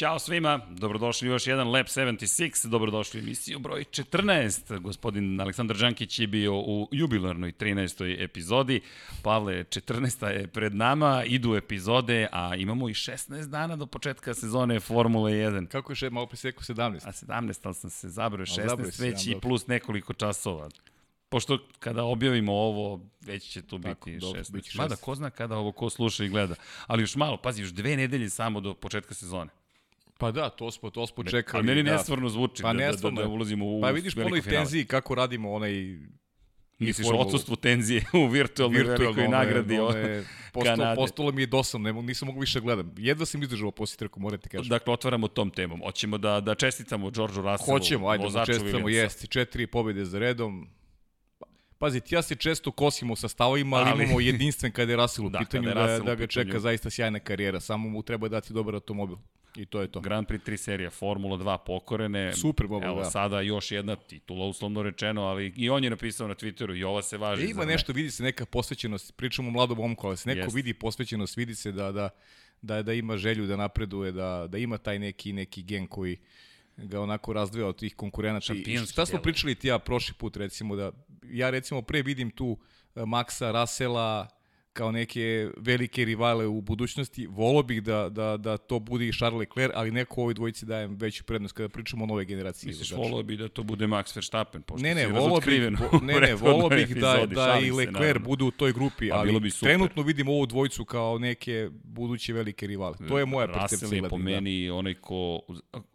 Ćao svima, dobrodošli u još jedan Lab 76, dobrodošli u emisiju broj 14. Gospodin Aleksandar Đankić je bio u jubilarnoj 13. epizodi. Pavle, 14. je pred nama, idu epizode, a imamo i 16 dana do početka sezone Formule 1. Kako je še malo priseku 17? A 17, ali sam se zabrao 16 zabrao si, već i plus nekoliko časova. Pošto kada objavimo ovo, već će tu Tako, biti dobro, 16. biće Mada 16. ko zna kada ovo ko sluša i gleda. Ali još malo, pazi, još dve nedelje samo do početka sezone. Pa da, to smo, to smo čekali. Ali meni da. nesvarno zvuči Pa da, da, da, nestvarno da je. ulazimo u Pa vidiš po tenziji kako radimo onaj Misliš odsustvu tenzije u virtualnoj velikoj ono je- nagradi ono o je postalo, Kanade. postalo mi je dosadno, ne, nisam mogu više gledam. Jedva sam izdržao poslije trku, moram ti kažem. Dakle, otvaramo tom temom. Hoćemo da, da čestitamo Đorđu Russellu, Hoćemo, ajde, da čestitamo, jesti, četiri pobjede za redom. Pazi, ja se često kosimo sa stavovima, ali, Ali- imamo jedinstven kada je Russell u Da, pitanju, da, u da ga pitanju. čeka zaista sjajna karijera. Samo mu treba dati dobar automobil. I to je to. Grand Prix 3 serija, Formula 2 pokorene. Super, Bobo, Evo, da. sada još jedna titula, uslovno rečeno, ali i on je napisao na Twitteru i ova se važi. E, ima nešto, vidi se neka posvećenost, pričamo o mladom momku, ali se neko Jeste. vidi posvećenost, vidi se da, da, da, da ima želju da napreduje, da, da ima taj neki, neki gen koji ga onako razdvaja od tih konkurenata. I šta smo delo. pričali ti ja prošli put, recimo, da ja recimo pre vidim tu eh, Maxa, Rasela, kao neke velike rivale u budućnosti. Volo bih da, da, da to bude i Charles Leclerc, ali neko ovoj dvojici dajem veću prednost kada pričamo o nove generacije. Misliš, volao bi da to bude Max Verstappen, pošto Ne, ne, si volao bih, ne, ne, volao bih da, da i Leclerc budu u toj grupi, Pa, ali bi super. trenutno vidim ovu dvojicu kao neke buduće velike rivale. To je moja percepcija. Russell je po da. meni onaj ko...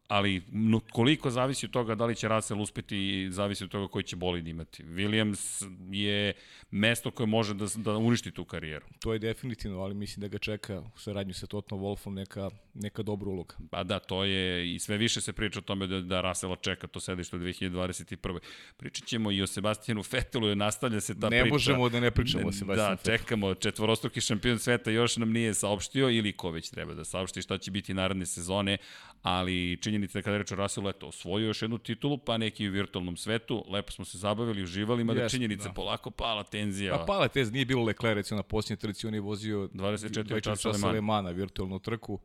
Ali no, koliko zavisi od toga da li će Russell uspeti, zavisi od toga koji će bolid imati. Williams je mesto koje može da, da uništi tu karijeru. To je definitivno, ali mislim da ga čeka u saradnju sa Tottenham Wolfom neka, neka dobra uloga. Pa da, to je, i sve više se priča o tome da, da Russella čeka to sedište u 2021. Pričat ćemo i o Sebastijanu Vettelu, jer nastavlja se ta Ne priča. možemo da ne pričamo o Da, Sebastianu Vettelu. čekamo, četvorostruki šampion sveta još nam nije saopštio, ili ko već treba da saopšti šta će biti naredne sezone, ali činjenica je kada reče o Russellu, eto, osvojio još jednu titulu, pa neki u virtualnom svetu, lepo smo se zabavili, uživali, mada Jeste, činjenica, da. polako pala tenzija. Pa pala tez, nije bilo Leclerc recimo na posljednje trci, on je vozio 24 časa časa Le Le Mana, virtualnu trku.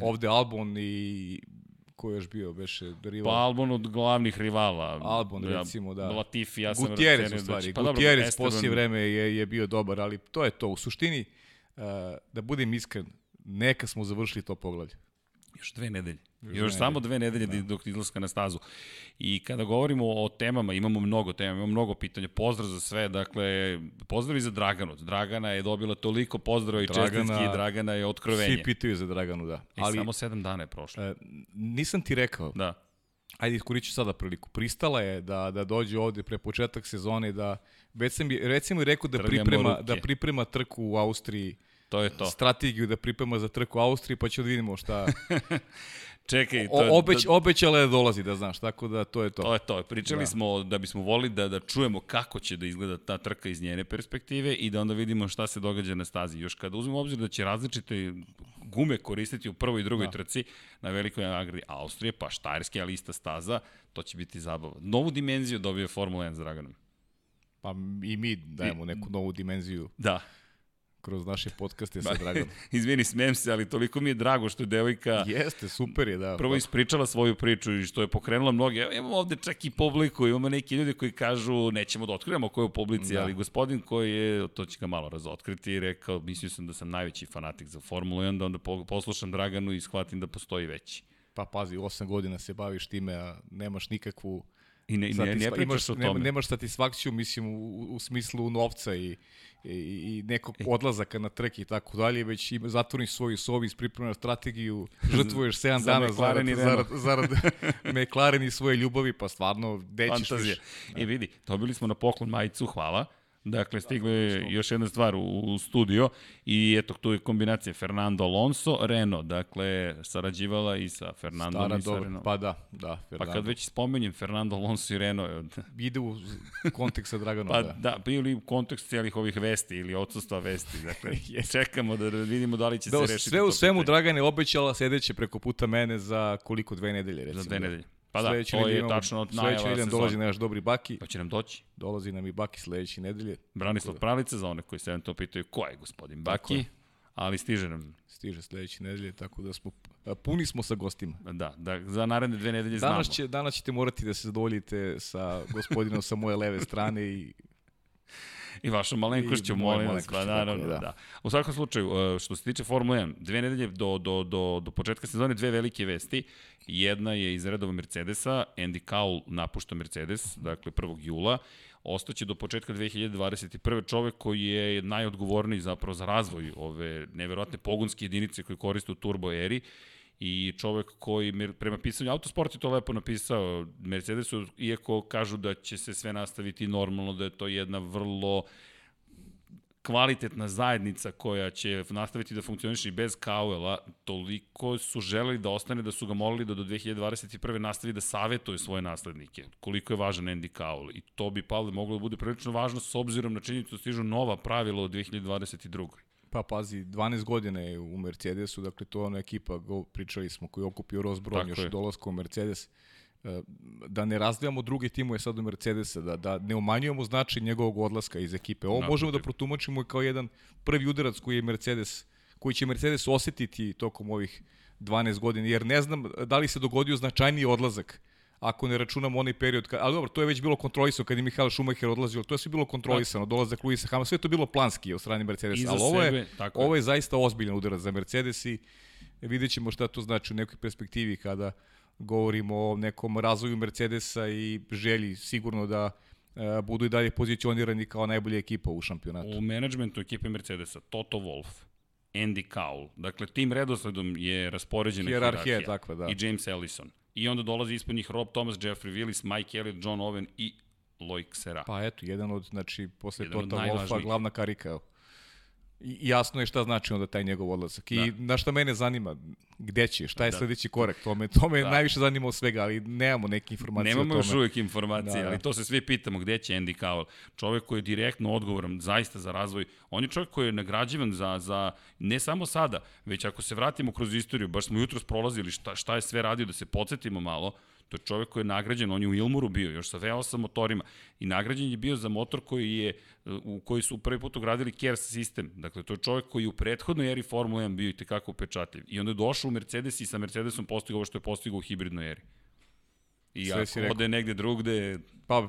Ovde Albon i ko je još bio, beše rival. Pa Albon od glavnih rivala. Albon, recimo, da. Latifi, ja sam Gutierrez u stvari. Pa dobro, Gutierrez Esteban- poslije vreme je, je bio dobar, ali to je to. U suštini, uh, da budem iskren, neka smo završili to poglavlje. Još dve nedelje. Još, samo dve nedelje da. dok izlaska na stazu. I kada govorimo o temama, imamo mnogo tema, imamo mnogo pitanja. Pozdrav za sve, dakle, pozdrav i za Draganu. Dragana je dobila toliko pozdrava i Dragana- čestitki, Dragana je otkrovenje. Svi pitaju za Draganu, da. I Ali samo sedam dana je prošlo. uh, nisam ti rekao, Da. ajde iskoristit sada priliku. Pristala je da, da dođe ovde pre početak sezone, da već sam recimo i rekao da priprema, ruke. da priprema trku u Austriji, To je to. strategiju da priprema za trku u Austriji, pa ćemo da vidimo šta... Čekaj, to, O, je- obeć, obećala je da dolazi, da znaš, tako da to je to. To je to. Pričali Da. smo da bismo volili da, da čujemo kako će da izgleda ta trka iz njene perspektive i da onda vidimo šta se događa na stazi. Još kada uzmemo obzir da će različite gume koristiti u prvoj i drugoj da. trci na velikoj nagradi Austrije, pa štajerski, ali ista staza, to će biti zabava. Novu dimenziju dobije Formula 1 s Draganom. Pa i mi dajemo neku novu dimenziju Da. Kroz naše podcaste sa Draganom. Izvini, smijem se, ali toliko mi je drago što je devojka Jeste, super je, da. prvo ispričala svoju priču i što je pokrenula mnoge. Evo, imamo ovde čak i publiku, imamo neki ljudi koji kažu nećemo da otkrivamo ko je u publici, Da. ali gospodin koji je, to će ga malo razotkriti, rekao, mislio sam da sam najveći fanatik za Formulu 1, da onda po- poslušam Draganu i shvatim da postoji veći. Pa pazi, osam godina se baviš time, a nemaš nikakvu... I ne, ne, ne pričaš imaš, o tome. nemaš satisfakciju, mislim, u, u smislu novca i, i, i nekog odlazaka na trek i tako dalje, već ima, zatvoriš svoju sobi, ispripremaš strategiju, žrtvuješ 7 Za dana zarad, zarad, zarad McLaren i svoje ljubavi, pa stvarno, gde ćeš više? I vidi, dobili smo na poklon majicu, hvala. Dakle, stigla je još jedna stvar u, u studio i eto, tu je kombinacija Fernando Alonso, Renault, dakle, sarađivala i sa Fernandom Stara i sa dobro, Renault. pa da, da, Pa Fernando. kad već spomenjem Fernando Alonso i Renault, Ide u kontekst sa Draganom, pa da. da, bili u kontekst cijelih ovih vesti ili odsustva vesti. Dakle, čekamo da vidimo da li će Da, se rešiti sve u svemu. Dragan je obećala sedeće preko puta mene za koliko dve nedelje recimo. Za dve nedelje. Pa da, Sledeće to je imamo- tačno najava nedelje sezone. dolazi naš dobri Baki, Pa će nam doći. dolazi nam i Baki sledeće nedelje. Branislav Pralica, za one koji se eventualno pitaju ko je gospodin Baki. je. ali stiže nam. Stiže sledeće nedelje, tako da smo puni smo sa gostima. Da, da za naredne dve nedelje znamo. Danas, će, danas ćete morati da se zadovoljite sa gospodinom sa moje leve strane i I vašom malenkošću, molim vas, pa naravno, da. da. U svakom slučaju, e, što se tiče Formule 1, dve nedelje do, do, do, do početka sezone, dve velike vesti. Jedna je iz redova Mercedesa, Andy Cowell napušta Mercedes, dakle 1. jula. Ostaće do početka 2021. čovek koji je najodgovorniji zapravo za razvoj ove neverovatne pogonske jedinice koje koriste u turbo eri i čovek koji prema pisanju Autosport je to lepo napisao Mercedesu, iako kažu da će se sve nastaviti normalno, da je to jedna vrlo kvalitetna zajednica koja će nastaviti da funkcioniše i bez Cowella, toliko su želeli da ostane da su ga molili da do 2021. nastavi da savetuje svoje naslednike. Koliko je važan Andy Cowell. I to bi, Pavle, moglo da bude prilično važno s obzirom na činjenicu da stižu nova pravila od 2022. Pa pazi, 12 godina je u Mercedesu, dakle to je ona ekipa, go, pričali smo, koji je okupio Ross Brown još dolazko u Mercedes. E, da ne razdvijamo druge timove sad u Mercedesa, da, da ne umanjujemo značaj njegovog odlaska iz ekipe. Ovo možemo da protumačimo kao jedan prvi udarac koji je Mercedes, koji će Mercedes osetiti tokom ovih 12 godina, jer ne znam da li se dogodio značajniji odlazak ako ne računamo onaj period, kad, ali dobro, to je već bilo kontrolisano kad je Mihael Schumacher odlazio, to je sve bilo kontrolisano, dolazak Luisa Hamiltona, sve to bilo planski od strane Mercedesa, ali ovo je, tako ovo je zaista ozbiljan udarac za Mercedes i vidjet ćemo šta to znači u nekoj perspektivi kada govorimo o nekom razvoju Mercedesa i želji sigurno da e, budu i dalje pozicionirani kao najbolja ekipa u šampionatu. U menadžmentu ekipe Mercedesa, Toto Wolff, Andy Cowell, dakle tim redosledom je raspoređena hierarhija, takva, da. i James Ellison. I onda dolazi ispod njih Rob Thomas, Jeffrey Willis, Mike Elliott, John Owen i Loic Serra. Pa eto, jedan od, znači, posle Toto Wolffa, glavna karika, jasno je šta znači onda taj njegov odlazak. I da. na šta mene zanima, gde će, šta je da. sledeći korak, to me, to me da. najviše zanima od svega, ali nemamo neke informacije nemamo o tome. Nemamo još uvijek informacije, da, ali to se svi pitamo, gde će Andy Cowell, čovek koji je direktno odgovoran zaista za razvoj, on je čovek koji je nagrađivan za, za ne samo sada, već ako se vratimo kroz istoriju, baš smo jutro prolazili šta, šta je sve radio, da se podsjetimo malo, To je čovek koji je nagrađen, on je u Ilmuru bio, još sa V8 motorima. I nagrađen je bio za motor koji je, u koji su prvi put ugradili KERS sistem. Dakle, to je čovek koji je u prethodnoj eri Formula 1 bio i tekako upečatljiv. I onda je došao u Mercedes i sa Mercedesom postigao ovo što je postigao u hibridnoj eri. I Sve ako ode negde drugde... Pa,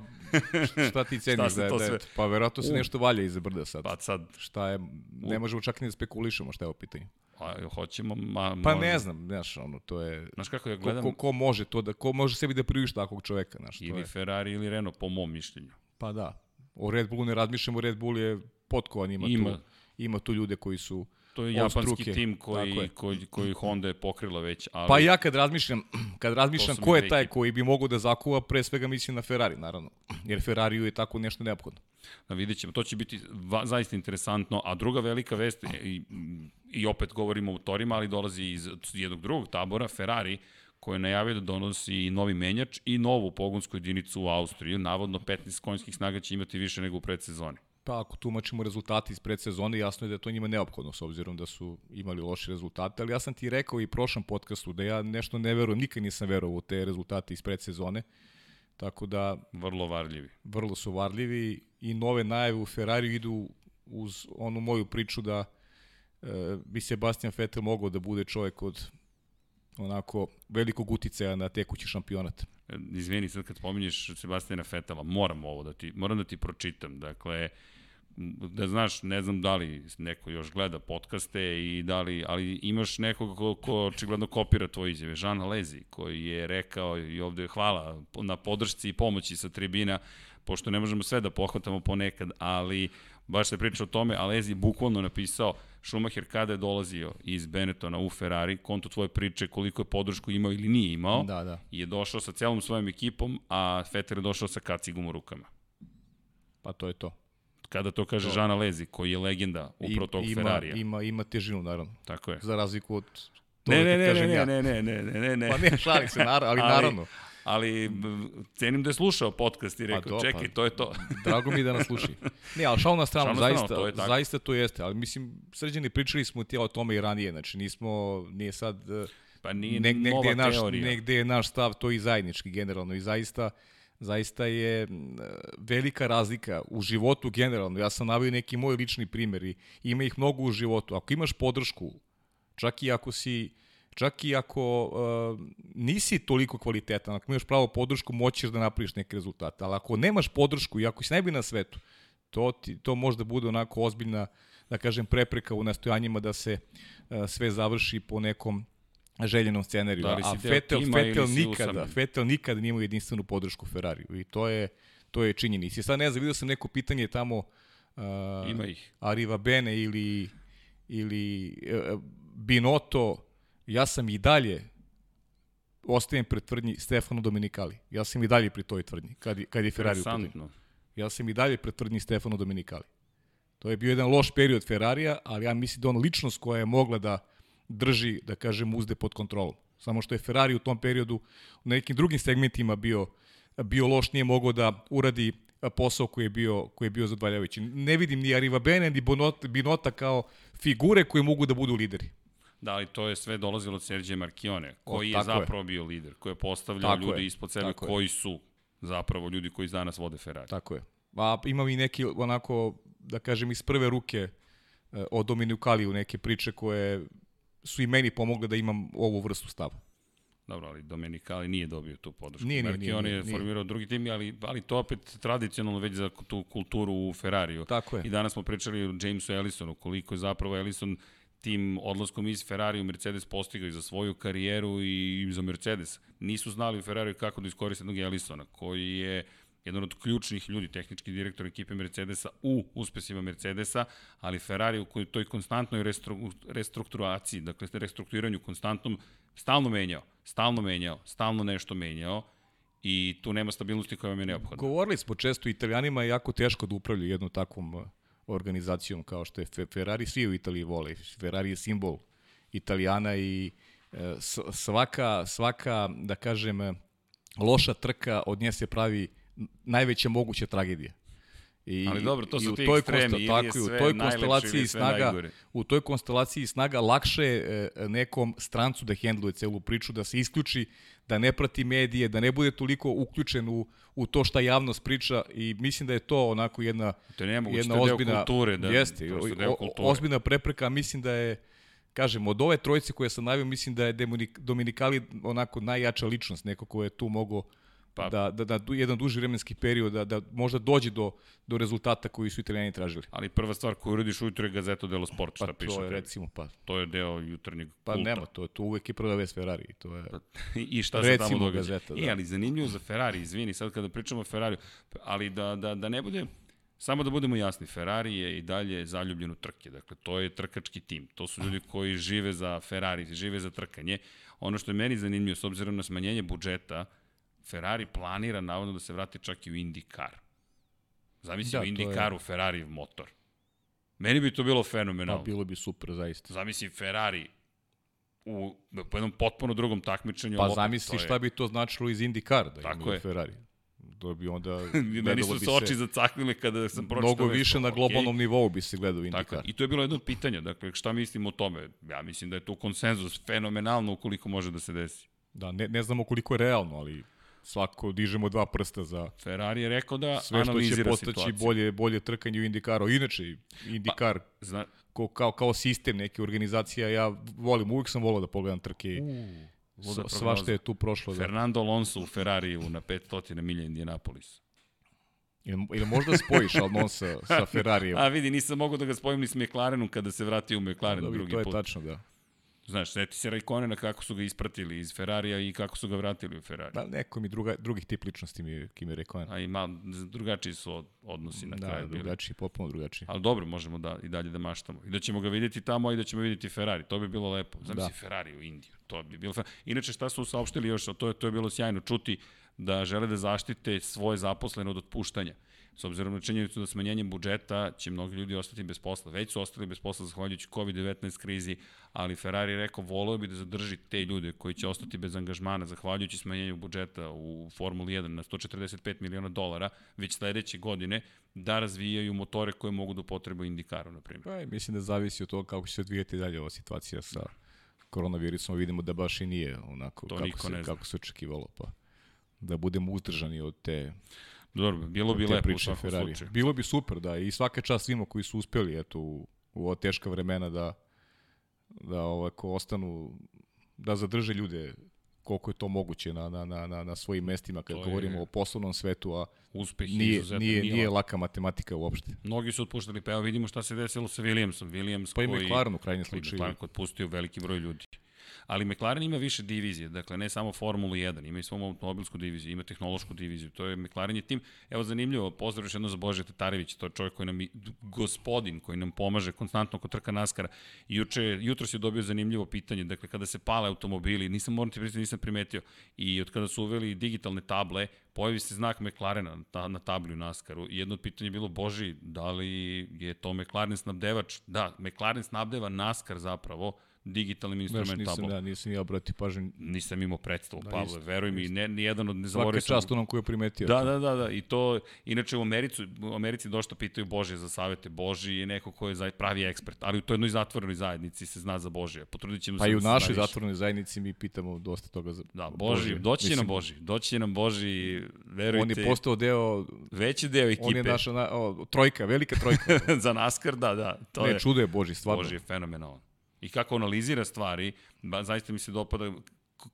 šta ti ceniš šta da je, da je, pa verovatno se nešto valja iza brda sad. Pa sad... Šta je, ne možemo čak ni da spekulišemo šta je u pitanju. Pa hoćemo, ma, Pa ne znam, znaš, ono, to je... Znaš kako ja gledam... Ko, ko, ko može to da, ko može sebi da priuši takvog čoveka, znaš, ili to je... Ferrari ili Renault, po mom mišljenju. Pa da. O Red Bullu ne razmišljamo, Red Bull je potkovan, ima, ima. tu, ima tu ljude koji su To je japanski struke. tim koji, koji, koji Honda je pokrila već. Ali... Pa ja kad razmišljam, kad razmišljam ko je taj koji bi mogao da zakuva, pre svega mislim na Ferrari, naravno. Jer Ferrariju je tako nešto neophodno. Da vidjet ćemo, to će biti va, zaista interesantno. A druga velika vest, i, i opet govorimo o motorima, ali dolazi iz jednog drugog tabora, Ferrari, koji je najavio da donosi novi menjač i novu pogonsku jedinicu u Austriji. Navodno 15 konjskih snaga će imati više nego u predsezoni. Pa ako tumačimo rezultati iz predsezone, jasno je da je to njima neophodno s obzirom da su imali loše rezultate, ali ja sam ti rekao i prošlom podcastu da ja nešto ne verujem, nikad nisam verovao u te rezultate iz predsezone. Tako da... Vrlo varljivi. Vrlo su varljivi i nove najave u Ferrari idu uz onu moju priču da e, bi Sebastian Vettel mogao da bude čovjek od onako velikog uticaja na tekući šampionat. E, izvini, sad kad spominješ Sebastiana Fetela, moram ovo da ti, moram da ti pročitam. Dakle, da znaš, ne znam da li neko još gleda podcaste i da li, ali imaš nekog ko, ko očigledno kopira tvoje izjave, Žan Lezi, koji je rekao i ovde hvala na podršci i pomoći sa tribina, pošto ne možemo sve da pohvatamo ponekad, ali baš se priča o tome, a Lezi je bukvalno napisao Schumacher kada je dolazio iz Benettona u Ferrari, konto tvoje priče koliko je podršku imao ili nije imao, da, da. je došao sa celom svojom ekipom, a Vettel je došao sa kacigom u rukama. Pa to je to kada to kaže to. Žana Lezi, koji je legenda upravo tog ima, Ferrarija. Ima, ima težinu, naravno. Tako je. Za razliku od to ne, ne, ne, kažem ne, ja. ne, ne, ne, ne, ne, ne. Pa ne, šalim se, naravno, ali, ali naravno. Ali cenim da je slušao podcast i pa rekao, pa do, čekaj, pa, to je to. drago mi je da nas sluši. Ne, ali šal na stranu, šal na stranu zaista, to je tako. zaista to jeste. Ali mislim, sređeni pričali smo ti o tome i ranije, znači nismo, nije sad... Pa eh, nije ne, negde nova je naš, teorija. Negde je naš stav to i zajednički generalno i zaista... Uh, zaista je velika razlika u životu generalno. Ja sam navio neki moj lični primjer i ima ih mnogo u životu. Ako imaš podršku, čak i ako si čak i ako uh, nisi toliko kvalitetan, ako imaš pravo podršku, moćeš da napraviš neke rezultate. Ali ako nemaš podršku i ako si najbolji na svetu, to, ti, to može da bude onako ozbiljna, da kažem, prepreka u nastojanjima da se uh, sve završi po nekom željenom scenariju. Da A Fetel, Fetel nikada, Fetel nikada nije imao jedinstvenu podršku Ferrariju i to je, to je činjenica. I sad ne znam, vidio sam neko pitanje tamo uh, Ima ih. Ariva Bene ili, ili uh, Binoto, ja sam i dalje ostajem pred tvrdnji Stefano Dominikali. Ja sam i dalje pri toj tvrdnji, kad, kad je Ferrari u Ja sam i dalje pred tvrdnji Stefano Dominikali. To je bio jedan loš period Ferrarija, ali ja mislim da on ličnost koja je mogla da drži, da kažem, uzde pod kontrolom. Samo što je Ferrari u tom periodu u nekim drugim segmentima bio, bio loš, nije mogao da uradi posao koji je bio, koji je bio zadvaljavajući. Ne vidim ni Arriva Bene, ni Bonota, Binota kao figure koje mogu da budu lideri. Da, ali to je sve dolazilo od Serđe Markione, koji o, je zapravo je. bio lider, koji je postavljao tako ljudi je. ispod sebe tako koji je. su zapravo ljudi koji danas vode Ferrari. Tako je. A imam i neki, onako, da kažem, iz prve ruke eh, o Dominiku Kaliju neke priče koje su i meni pomogle da imam ovu vrstu stava. Dobro, ali Domenicali nije dobio tu podršku. Nije, nije, nije, on je nije, formirao nije. drugi tim, ali, ali to opet tradicionalno već za tu kulturu u Ferrariju. Tako je. I danas smo pričali o Jamesu Ellisonu, koliko je zapravo Ellison tim odlaskom iz Ferrari u Mercedes postigao i za svoju karijeru i za Mercedes. Nisu znali u Ferrari kako da iskoriste jednog Ellisona, koji je jedan od ključnih ljudi, tehnički direktor ekipe Mercedesa u uspesima Mercedesa, ali Ferrari u toj konstantnoj restru, restrukturaciji, dakle restrukturiranju konstantnom, stalno menjao, stalno menjao, stalno nešto menjao i tu nema stabilnosti koja vam je neophodna. Govorili smo često, italijanima je jako teško da upravljaju jednom takvom uh, organizacijom kao što je Ferrari, svi u Italiji vole. Ferrari je simbol Italijana i uh, svaka, svaka, da kažem, loša trka od nje se pravi najveća moguća tragedija. I, Ali dobro, to su ti toj ekstremi, tako, u toj konstelaciji snaga, najgore. U toj konstelaciji snaga lakše e, nekom strancu da hendluje celu priču, da se isključi, da ne prati medije, da ne bude toliko uključen u, u to šta javnost priča i mislim da je to onako jedna, to je jedna ozbiljna, kulture, da, jeste, o, ozbiljna prepreka, mislim da je kažem, od ove trojice koje sam navio, mislim da je Dominikali onako najjača ličnost, neko ko je tu mogao pa, da, da, da jedan duži vremenski period, da, da možda dođe do, do rezultata koji su italijani tražili. Ali prva stvar koju uradiš ujutro je Gazeto dello Sport, šta pa, piše. To je recimo, pa. To je deo jutarnjeg pa, kulta. Pa nema, to, to uvek je prva vest Ferrari. To je, pa, I šta se tamo događa. Gazeta, da. I, ali zanimljivo za Ferrari, izvini, sad kada pričamo o Ferrari, ali da, da, da ne bude... Samo da budemo jasni, Ferrari je i dalje zaljubljen u trke. Dakle, to je trkački tim. To su ljudi koji žive za Ferrari, žive za trkanje. Ono što je meni zanimljivo, s obzirom na smanjenje budžeta, Ferrari planira navodno da se vrati čak i u IndyCar. Zamisli da, u IndyCaru je... Ferrari motor. Meni bi to bilo fenomenalno. Pa bilo bi super, zaista. Zamisli Ferrari u po jednom potpuno drugom takmičenju. Pa zamisli je... šta bi to značilo iz IndyCar da Tako je. Ferrari. To bi onda... Meni su se oči zacaknile kada sam pročitao. Mnogo više na globalnom okay. nivou bi se gledao IndyCar. Tako, I to je bilo jedno od pitanja. Dakle, šta mislim o tome? Ja mislim da je to konsenzus fenomenalno ukoliko može da se desi. Da, ne, ne znamo koliko je realno, ali svako dižemo dva prsta za Ferrari je rekao da sve što će postaći situaciju. bolje bolje trkanje u Indikaru. Inače Indikar pa, zna... ko, kao kao sistem neke organizacija ja volim uvek sam voleo da pogledam trke. Uh. Sva što je tu prošlo. Da. Fernando Alonso u Ferrariju na 500 milja Indianapolis. Ili, ili možda spojiš Alonso sa Ferrarijem. A vidi, nisam mogao da ga spojim ni s McLarenom kada se vratio u McLaren da, drugi put. To je tačno, da. Znaš, seti se Rajkonena kako su ga ispratili iz Ferrarija i kako su ga vratili u Ferrari. Da, neko mi druga, drugih tip ličnosti mi, ki mi Rajkonen. A i mal, drugačiji su od, odnosi na da, kraju. Da, drugačiji, bili. potpuno drugačiji. Ali dobro, možemo da i dalje da maštamo. I da ćemo ga vidjeti tamo i da ćemo vidjeti Ferrari. To bi bilo lepo. Znam da. si Ferrari u Indiju. To bi bilo Inače, šta su saopštili još, to je, to je bilo sjajno čuti da žele da zaštite svoje zaposlene od otpuštanja. S obzirom na činjenicu da smanjenjem budžeta će mnogi ljudi ostati bez posla. Već su ostali bez posla zahvaljujući COVID-19 krizi, ali Ferrari rekao voleo bi da zadrži te ljude koji će ostati bez angažmana zahvaljujući smanjenju budžeta u Formuli 1 na 145 miliona dolara već sledeće godine da razvijaju motore koje mogu da upotrebu Indikaru, na primjer. Pa, mislim da zavisi od toga kako će se odvijeti dalje ova situacija sa koronavirusom. Vidimo da baš i nije onako to kako se, kako se očekivalo. Pa da budemo uzdržani od te Dobro, bilo bi lepo u svakom Ferrari. slučaju. Bilo bi super, da, i svaka čast svima koji su uspeli eto, u, u ova teška vremena da, da ovako ostanu, da zadrže ljude koliko je to moguće na, na, na, na, na svojim mestima kad To je- govorimo o poslovnom svetu, a Uspeh nije, izuzetno nije, nije lak. laka matematika uopšte. Mnogi su otpuštali, pa evo vidimo šta se desilo sa Williamsom. Williams Pa i koji... McLaren u krajnjem je slučaju. McLaren otpustio veliki broj ljudi. Ali McLaren ima više divizije, dakle ne samo Formulu 1, ima i svom automobilsku diviziju, ima tehnološku diviziju. To je McLaren je tim, evo zanimljivo, pozdrav još jedno za Bože Tatarević, to je čovjek koji nam, gospodin koji nam pomaže konstantno kod trka Naskara. Juče, jutro si dobio zanimljivo pitanje, dakle kada se pale automobili, nisam moram ti priznati, nisam primetio, i od kada su uveli digitalne table, pojavi se znak McLarena na, na tabli u Naskaru i jedno od pitanja je bilo, Boži, da li je to McLaren snabdevač? Da, McLaren snabdeva Naskar zapravo digitalnim Znaš, instrument nisam, ja, nisam ja obratio pažnju. Nisam imao predstavu, Da, da, Pavle, isto, veruj mi, ne, nijedan od ne Svaka zaboravio sam- čast onom koji je primetio. Da, da, da, da, i to, inače u Americi, u Americi dosta pitaju Božije za savete. Boži je neko ko je pravi ekspert, ali u toj jednoj zatvorenoj zajednici se zna za Božije. Potrudit ćemo Pa se i da u se našoj zatvorenoj zajednici mi pitamo dosta toga za Da, Boži, Božije. doći Mislim, nam Boži, doći nam Boži, verujte, On je postao deo, veći deo ekipe. on je naša na, o, trojka, velika trojka. za NASCAR, da, da. To ne, je, čudo je Boži, stvarno. Boži je fenomenalan. I kako analizira stvari, ba, zaista mi se dopada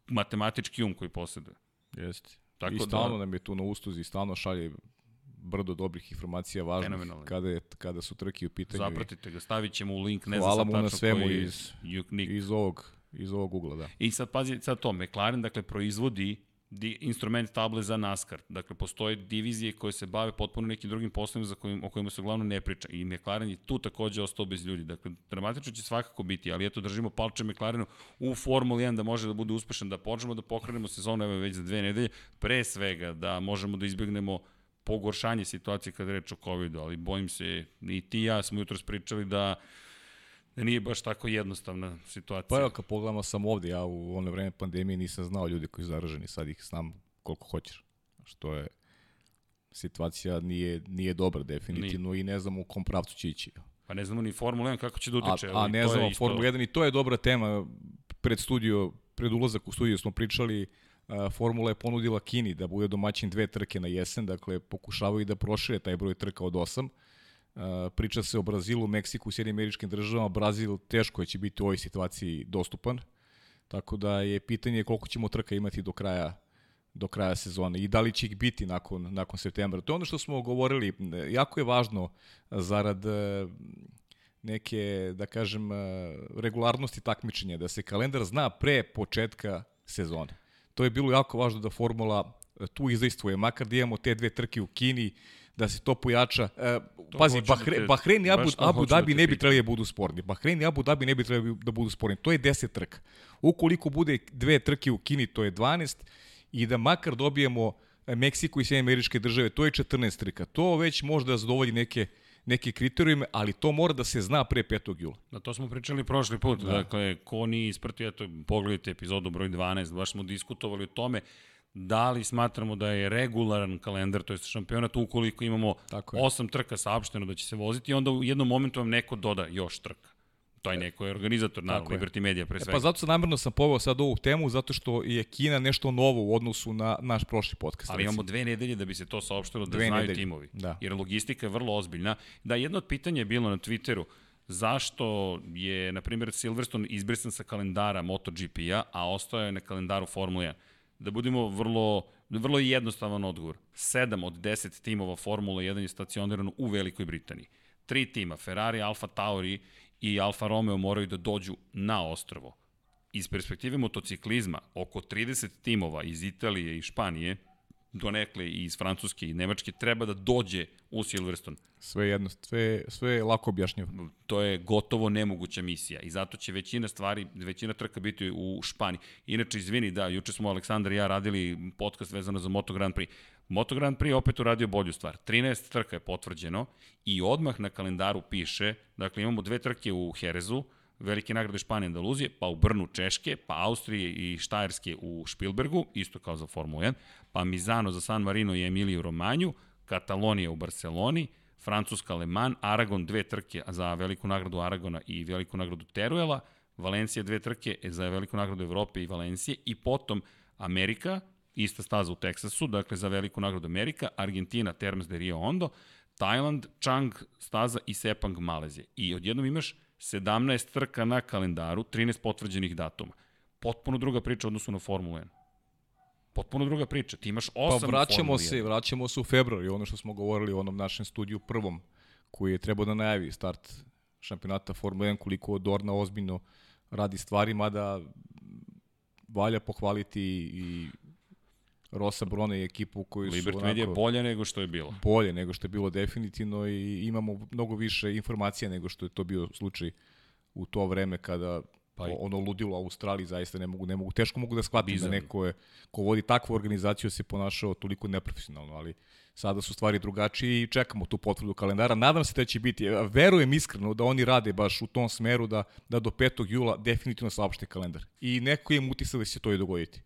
matematički um koji posjeduje. Jeste. Tako I da- stalno nam je tu na ustuzi, stalno šalje brdo dobrih informacija važnih kada, je, kada su trke u pitanju. Zapratite ga, stavit ćemo u link, ne znam mu sad na tačno svemu koji iz- iz ovog, iz ovog ugla, da. I sad pazi, sad to, McLaren dakle proizvodi di, instrument table za NASCAR. Dakle, postoje divizije koje se bave potpuno nekim drugim poslovima za kojim, o kojima se uglavnom ne priča. I McLaren je tu takođe ostao bez ljudi. Dakle, dramatično će svakako biti, ali eto, držimo palče McLarenu u Formuli 1 da može da bude uspešan, da počnemo da pokrenemo sezonu, evo već za dve nedelje, pre svega da možemo da izbjegnemo pogoršanje situacije kada reč o COVID-u, ali bojim se, i ti i ja smo jutro pričali da da nije baš tako jednostavna situacija. Pa evo, kad pogledamo sam ovde, ja u ono vreme pandemije nisam znao ljudi koji su zaraženi, sad ih znam koliko hoćeš. Što je, situacija nije, nije dobra definitivno i ne znam u kom pravcu će ići. Pa ne znamo ni Formula 1 kako će da A, utiče. a ali ne znamo isto- Formula 1 i to je dobra tema. Pred studio, pred ulazak u studio smo pričali a, Formula je ponudila Kini da bude domaćin dve trke na jesen, dakle pokušavaju da prošire taj broj trka od 8. A, priča se o Brazilu, Meksiku, Sjedinim američkim državama. Brazil teško će biti u ovoj situaciji dostupan. Tako da je pitanje koliko ćemo trka imati do kraja do kraja sezone i da li će ih biti nakon, nakon septembra. To je ono što smo govorili, jako je važno zarad e, neke, da kažem, regularnosti takmičenja, da se kalendar zna pre početka sezone. To je bilo jako važno da formula tu izdejstvuje, makar da imamo te dve trke u Kini, da se to pojača. E, pazi, hoću da Bahre, te- Bahrein i Abu, to Abu da Dhabi te ne bi trebali da budu sporni. Bahrein i Abu Dhabi ne bi trebali da budu sporni. To je 10 trka. Ukoliko bude dve trke u Kini, to je 12 i da makar dobijemo e, Meksiko i Sjedinje američke države, to je 14 trka. To već može da zadovolji neke neke kriterijume, ali to mora da se zna pre 5. jula. Da, to smo pričali prošli put. Da. Dakle, ko nije ispratio, eto, pogledajte epizodu broj 12, baš smo diskutovali o tome da li smatramo da je regularan kalendar, to je šampionat, ukoliko imamo Tako je. osam trka saopšteno da će se voziti, onda u jednom momentu vam neko doda još trka. Taj neko je organizator, naravno, Tako je. Liberty Media pre E, svega. pa zato sam namjerno sam poveo sad ovu temu, zato što je Kina nešto novo u odnosu na naš prošli podcast. Ali imamo dve nedelje da bi se to saopštilo, da Dve znaju nedelje, timovi. da. Jer logistika je vrlo ozbiljna. Da, jedno od pitanja je bilo na Twitteru, zašto je, na primjer, Silverstone izbrisan sa kalendara MotoGP-a, a ostao je na kalendaru Formula 1. Da budemo vrlo, vrlo jednostavan odgovor. 7 od 10 timova Formula 1 je stacionirano u Velikoj Britaniji. Tri tima, Ferrari, Alfa Tauri i Alfa Romeo moraju da dođu na ostrvo. Iz perspektive motociklizma, oko 30 timova iz Italije i Španije, donekle i iz Francuske i Nemačke, treba da dođe u Silverstone. Sve jedno, sve, sve je lako objašnjivo. To je gotovo nemoguća misija i zato će većina stvari, većina trka biti u Španiji. Inače, izvini, da, juče smo Aleksandar i ja radili podcast vezano za Moto Grand Prix. Moto Grand Prix opet uradio bolju stvar. 13 trka je potvrđeno i odmah na kalendaru piše, dakle imamo dve trke u Herezu, velike nagrade Španije i Andaluzije, pa u Brnu Češke, pa Austrije i Štajerske u Špilbergu, isto kao za Formulu 1, pa Mizano za San Marino i Emiliju Romanju, Katalonija u Barceloni, Francuska Le Mans, Aragon dve trke za veliku nagradu Aragona i veliku nagradu Teruela, Valencija dve trke za veliku nagradu Evrope i Valencije i potom Amerika, ista staza u Teksasu, dakle za veliku nagradu Amerika, Argentina, Termas de Rio Hondo, Tajland, Chang staza i Sepang Malezije. I odjednom imaš 17 trka na kalendaru, 13 potvrđenih datuma. Potpuno druga priča odnosu na Formulu 1. Potpuno druga priča. Ti imaš 8 Pa vraćamo se, vraćamo se u februar i ono što smo govorili u onom našem studiju prvom, koji je trebao da najavi start šampionata Formula 1, koliko Dorna ozbiljno radi stvari, mada valja pohvaliti i Rosa Brone i ekipu koju Libert su onako... je bolje nego što je bilo. Bolje nego što je bilo definitivno i imamo mnogo više informacija nego što je to bio slučaj u to vreme kada pa i... ono ludilo u Australiji zaista ne mogu ne mogu teško mogu da shvatim da neko je ko vodi takvu organizaciju se ponašao toliko neprofesionalno ali sada su stvari drugačije i čekamo tu potvrdu kalendara nadam se da će biti verujem iskreno da oni rade baš u tom smeru da da do 5. jula definitivno saopšte kalendar i neko im utisak da će se to i dogoditi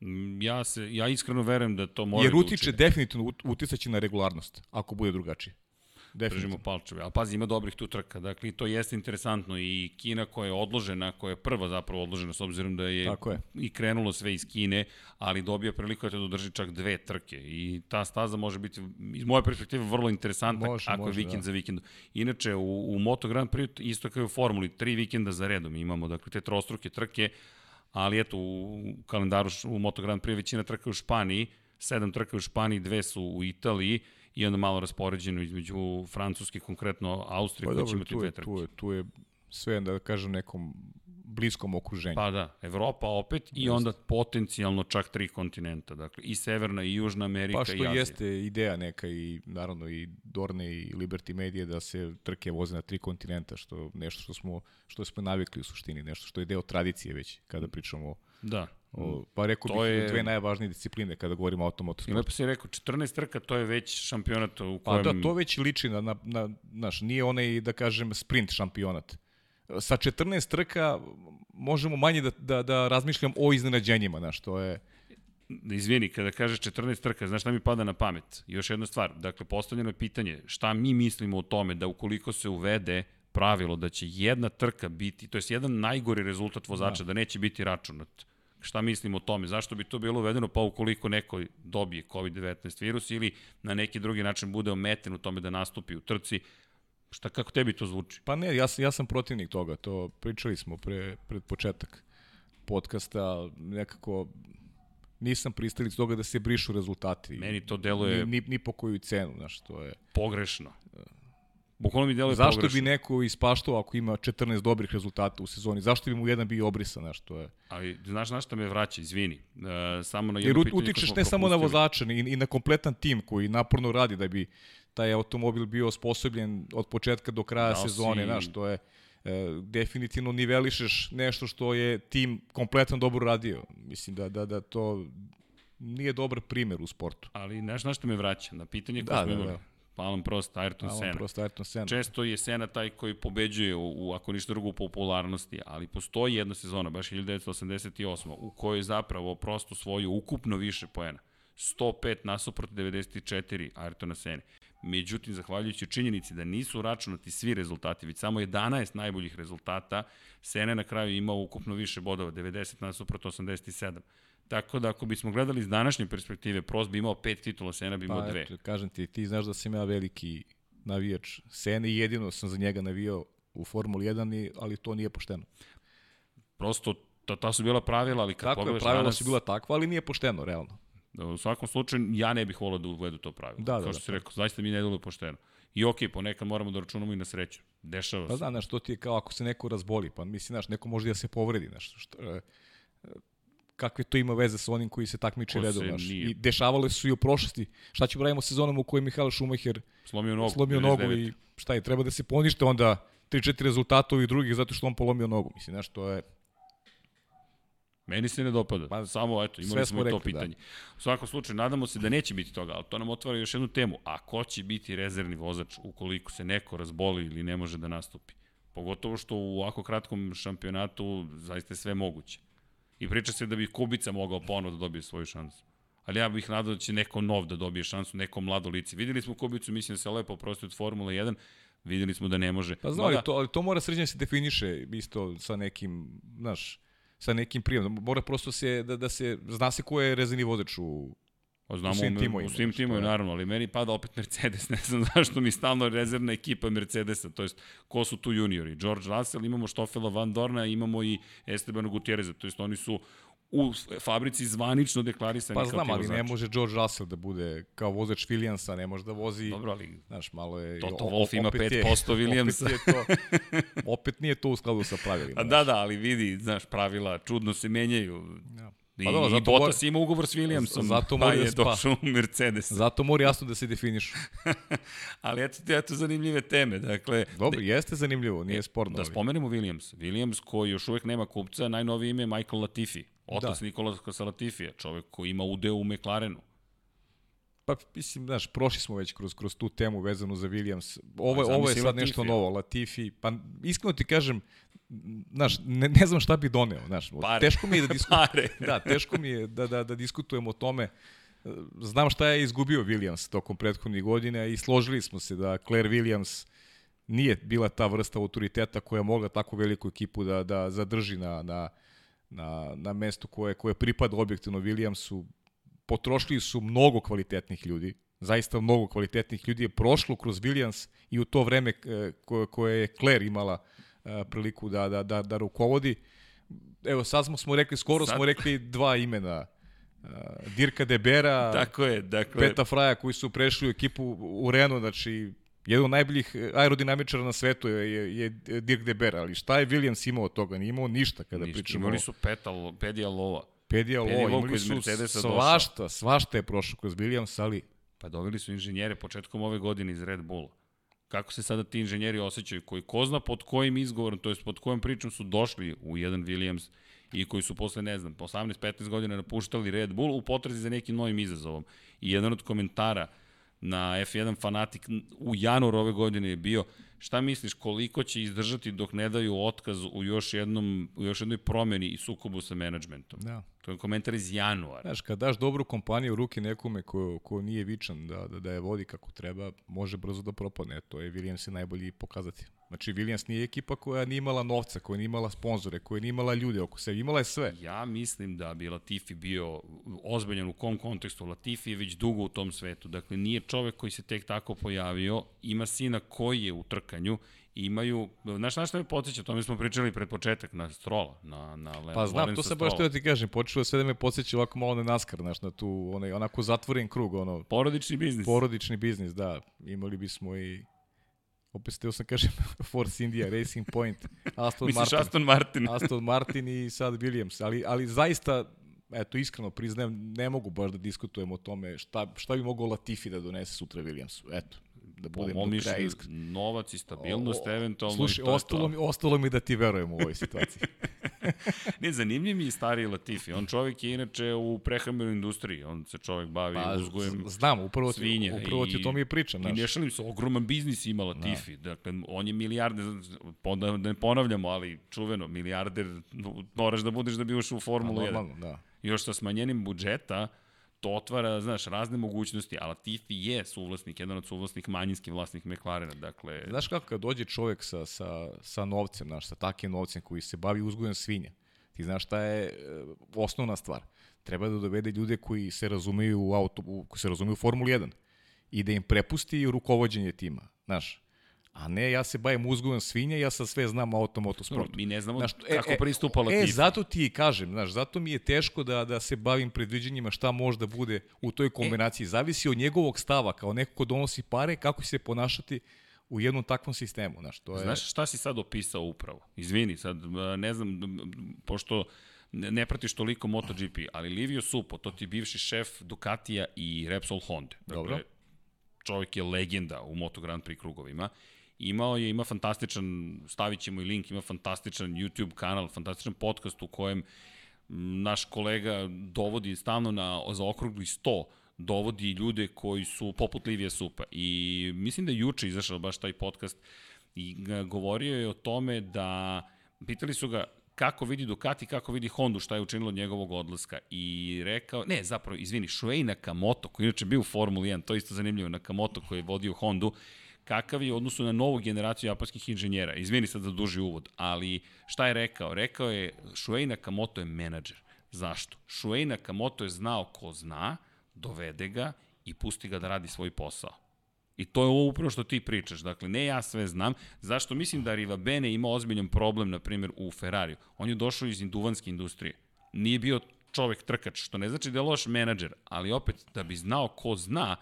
Mm, ja se ja iskreno verujem da to može Jer da utiče da definitivno uticaće na regularnost ako bude drugačije. Držimo palčeve. A pazi, ima dobrih tu trka. Dakle, to jeste interesantno. I Kina koja je odložena, koja je prva zapravo odložena, s obzirom da je, Tako je. i krenulo sve iz Kine, ali dobija priliku da drži čak dve trke. I ta staza može biti, iz moje perspektive, vrlo interesantna može, ako može, je vikend da. za vikend. Inače, u, u Moto Grand Prix, isto kao u Formuli, tri vikenda za redom imamo. Dakle, te trostruke trke, ali eto, u kalendaru u Moto Grand Prix većina trka u Španiji, sedam trka u Španiji, dve su u Italiji i onda malo raspoređeno između Francuske, konkretno Austrije, pa, koja će imati dve trke. Tu je, tu je sve, da kažem, nekom bliskom okruženju. Pa da, Evropa opet i Just. onda potencijalno čak tri kontinenta, dakle i Severna i Južna Amerika i Azija. Pa što jeste ideja neka i naravno i Dorne i Liberty Media da se trke voze na tri kontinenta, što nešto što smo što smo navikli u suštini, nešto što je deo tradicije već kada pričamo Da. O, pa rekao to bih je... dve najvažnije discipline kada govorimo o automotosportu. I lepo si rekao, 14 trka, to je već šampionat u kojem... Pa da, to već liči na, na, na naš, nije onaj, da kažem, sprint šampionat sa 14 trka možemo manje da, da, da razmišljam o iznenađenjima, znaš, to je... Izvini, kada kažeš 14 trka, znaš šta mi pada na pamet? Još jedna stvar, dakle, postavljeno je pitanje, šta mi mislimo o tome da ukoliko se uvede pravilo da će jedna trka biti, to je jedan najgori rezultat vozača, da, da neće biti računat. Šta mislimo o tome? Zašto bi to bilo uvedeno? Pa ukoliko neko dobije COVID-19 virus ili na neki drugi način bude ometen u tome da nastupi u trci, Šta, kako tebi to zvuči? Pa ne, ja, ja sam protivnik toga, to pričali smo pre, pred početak podcasta, nekako nisam pristalic toga da se brišu rezultati. Meni to deluje... Ni, ni, ni po koju cenu, znaš, to je... Pogrešno. Bukvalno mi deluje Zašto pogrešno. bi neko ispaštao ako ima 14 dobrih rezultata u sezoni? Zašto bi mu jedan bio obrisan, znaš, to je... Ali, znaš na šta me vraća, izvini. Uh, samo na jedno Jer pitanje utičeš ne samo na vozača, i, i na kompletan tim koji naporno radi da bi taj automobil bio osposobljen od početka do kraja da, sezone, si... znaš, to je e, definitivno nivelišeš nešto što je tim kompletno dobro radio. Mislim da, da, da to nije dobar primer u sportu. Ali znaš na što me vraća? Na pitanje koje da, smo da, imali. Da. Alan Prost, Ayrton Alan Senna. Prost, Ayrton Senna. Često je Senna taj koji pobeđuje u, u ako ništa drugo, u popularnosti, ali postoji jedna sezona, baš 1988. u kojoj zapravo prosto svoju ukupno više poena. 105 nasuprot 94 Ayrtona Senna. Međutim, zahvaljujući činjenici da nisu računati svi rezultati, već samo 11 najboljih rezultata, Sene na kraju imao ukupno više bodova, 90 nasuprot 87. Tako da ako bismo gledali iz današnje perspektive, Prost bi imao pet titula, Sena bi imao pa, dve. Eto, kažem ti, ti znaš da sam ja veliki navijač Sene i jedino sam za njega navijao u Formuli 1, ali to nije pošteno. Prosto, ta, ta su bila pravila, ali kad Tako pogledaš je, pravila danas... su bila takva, ali nije pošteno, realno. Da, u svakom slučaju, ja ne bih volao da uvedu to pravilo. Da, da, Kao što da, si rekao, zaista mi ne deluje pošteno. I okej, okay, ponekad moramo da računamo i na sreću. Dešava pa se. Pa znaš, to ti je kao ako se neko razboli, pa misli, znaš, neko može da se povredi, znaš, što, e, kakve to ima veze sa onim koji se takmiči redom, znaš. I dešavale su i u prošlosti. Šta ćemo radimo sezonom u kojoj Mihael Schumacher slomio nogu, slomio nogu i šta je, treba da se ponište onda 3-4 rezultata ovih drugih zato što on polomio nogu. Mislim, znaš, to je Meni se ne dopada. Pa, Samo, eto, imali smo, i to da. pitanje. Da. U svakom slučaju, nadamo se da neće biti toga, ali to nam otvara još jednu temu. A ko će biti rezervni vozač ukoliko se neko razboli ili ne može da nastupi? Pogotovo što u ovako kratkom šampionatu zaista je sve moguće. I priča se da bi Kubica mogao ponovo da dobije svoju šansu. Ali ja bih nadao da će neko nov da dobije šansu, neko mlado lice. Videli smo Kubicu, mislim da se lepo prosti od Formule 1, videli smo da ne može. Pa znam, ali, to, ali to mora sređenje se definiše isto sa nekim, znaš, sa nekim prijemom. Mora prosto se, da, da se, zna se ko je rezervni vozač u, znamo u svim timovima. U svim timovima, je. naravno, ali meni pada opet Mercedes, ne znam zašto mi stalno rezervna ekipa Mercedesa, to jest ko su tu juniori. George Russell, imamo Stoffela Van Dorna, imamo i Estebana Gutierreza, to jest oni su u fabrici zvanično deklarisani Pa kao znam, ali ne može George Russell da bude kao vozač Williamsa, ne može da vozi, Dobro, ali znaš, malo je... Toto Wolff ima opet je- 5% Williamsa. Opet, je to, opet nije to u skladu sa pravilima. A da, da, ali vidi, znaš, pravila čudno se menjaju. Ja. I, Pa dobro, i Bottas mora- ima ugovor s Williamsom, zato pa mora da je pa- došao u Mercedes. Zato mora jasno da se definišu. Ali eto eto zanimljive teme. Dakle, Dobro, jeste zanimljivo, nije sporno. Da spomenemo Williams. Williams koji još uvek nema kupca, najnovije ime je Michael Latifi. Otac Da. Nikola Latifija, čovek koji ima udeo u McLarenu. Pa mislim, znaš, prošli smo već kroz, kroz tu temu vezanu za Williams. Ovo, Pa, ovo je sad nešto Latifija. novo, Latifi. Pa iskreno ti kažem, znaš, ne, ne znam šta bi doneo, znaš. Pare. Teško mi je da diskutujem. Da, teško mi je da, da, da diskutujem o tome. Znam šta je izgubio Williams tokom prethodnih godina i složili smo se da Claire Williams nije bila ta vrsta autoriteta koja je mogla tako veliku ekipu da, da zadrži na, na, na, na mestu koje, koje pripada objektivno Williamsu. Potrošili su mnogo kvalitetnih ljudi, zaista mnogo kvalitetnih ljudi je prošlo kroz Williams i u to vreme e, koje, je Claire imala priliku da, da, da, da rukovodi. Evo, sad smo, smo rekli, skoro Sad- smo rekli dva imena. Uh, Dirka Debera, Tako je, dakle... Peta Fraja koji su prešli u ekipu u Renault, znači jedan od najboljih aerodinamičara na svetu je, je, je Dirk Deber, ali šta je Williams imao od toga? Nije imao ništa kada Ništa, pričamo Imali su Petal, Pedija Lova. Pedija Pedi Lo, Volko imali su svašta, svašta je prošlo kroz Williams, ali Pa doveli su inženjere početkom ove godine iz Red Bulla. Kako se sada ti inženjeri osjećaju, koji ko zna pod kojim izgovorom, to jest pod kojom pričom su došli u jedan Williams i koji su posle, ne znam, 18-15 godina napuštali Red Bull u potrazi za nekim novim izazovom. I jedan od komentara na F1 Fanatic u januaru ove godine je bio šta misliš koliko će izdržati dok ne daju otkaz u još jednom u još jednoj promeni i sukobu sa menadžmentom. da. To je komentar iz januara. Znaš, kad daš dobru kompaniju u ruke nekome ko, ko nije vičan da, da, da je vodi kako treba, može brzo da propadne. To je Williams je najbolji pokazati. Znači, Williams nije ekipa koja nije imala novca, koja nije imala sponzore, koja nije imala ljude oko sebe. Imala je sve. Ja mislim da bi Latifi bio ozbiljan u kom kontekstu. Latifi je već dugo u tom svetu. Dakle, nije čovek koji se tek tako pojavio. Ima sina koji je u trkanju. Imaju, znaš na šta me podsjeća? O tome smo pričali pred početak, na Strola. Na, na Le, Pa znam, to sam baš Strolla. teo ti kažem, počelo sve da me podsjeća ovako malo na NASCAR, znaš, na tu, onaj, onako zatvoren krug, ono, Porodični biznis. porodični biznis, da, imali bismo i, opet steo sam kažem, Force India, Racing Point, Aston Misliš Martin, Aston Martin? Aston Martin i sad Williams, ali, ali zaista, eto, iskreno priznajem, ne mogu baš da diskutujem o tome šta, šta bi mogao Latifi da donese sutra Williamsu, eto, da Po budem mom do kraja iskren. novac i stabilnost, O, eventualno. Slušaj, i to ostalo, to. mi, ostalo mi da ti verujem u ovoj situaciji. Ne, zanimljiv mi je stariji Latifi. On čovjek je inače u prehrambenoj industriji. On se čovjek bavi Pa, uzgojem znam, upravo ti, svinja. upravo ti o tome i pričam. I ne šalim se, ogroman biznis ima Latifi. Da. Dakle, on je milijarder, da ne ponavljamo, ali čuveno, milijarder, moraš da budeš da bi ušao u Pa, Formulu 1. normalno, da. Još sa smanjenim budžeta, to otvara, znaš, razne mogućnosti, a Latifi je suvlasnik, jedan od suvlasnik manjinski vlasnik McLarena, dakle... Znaš kako kad dođe čovjek sa, sa, sa novcem, znaš, sa takim novcem koji se bavi uzgojem svinja, ti znaš šta je e, osnovna stvar. Treba da dovede ljude koji se razumeju u auto, u, koji se razumeju u Formuli 1 i da im prepusti rukovođenje tima, znaš. A ne, ja se bavim uzgojem svinja, ja sad sve znam o automotosportu. Mi ne znamo Znaš, kako pristupa Latifi. E, zato ti kažem, znaš, zato mi je teško da, da se bavim predviđenjima šta može da bude u toj kombinaciji. Zavisi od njegovog stava, kao neko ko donosi pare, kako će se ponašati u jednom takvom sistemu. Znaš, to je... Znaš šta si sad opisao upravo? Izvini, sad a, ne znam, pošto ne pratiš toliko MotoGP, ali Livio Supo, to ti bivši šef Ducatija i Repsol Honda. Dakle, Dobro. čovjek je legenda u Moto Grand Prix krugovima. Imao je, ima fantastičan, stavit ćemo i link, ima fantastičan YouTube kanal, fantastičan podcast u kojem naš kolega dovodi stalno na, za okrugli 100 dovodi ljude koji su poput Livija Supa. I mislim da je juče izašao baš taj podcast i govorio je o tome da pitali su ga kako vidi Ducati, kako vidi Hondu, šta je učinilo njegovog odlaska. I rekao, ne, zapravo, izvini, Shuei Nakamoto, koji inače bio u Formuli 1, to je isto zanimljivo, Nakamoto koji je vodio Hondu, kakav je u odnosu na novu generaciju japanskih inženjera. Izvini sad za duži uvod, ali šta je rekao? Rekao je Shuei Nakamoto je menadžer. Zašto? Shuei Nakamoto je znao ko zna, dovede ga i pusti ga da radi svoj posao. I to je ovo upravo što ti pričaš. Dakle, ne ja sve znam. Zašto mislim da Riva Bene ima ozbiljan problem, na primjer, u Ferrariju? On je došao iz duvanske industrije. Nije bio čovek trkač, što ne znači da je loš menadžer, ali opet, da bi znao ko zna,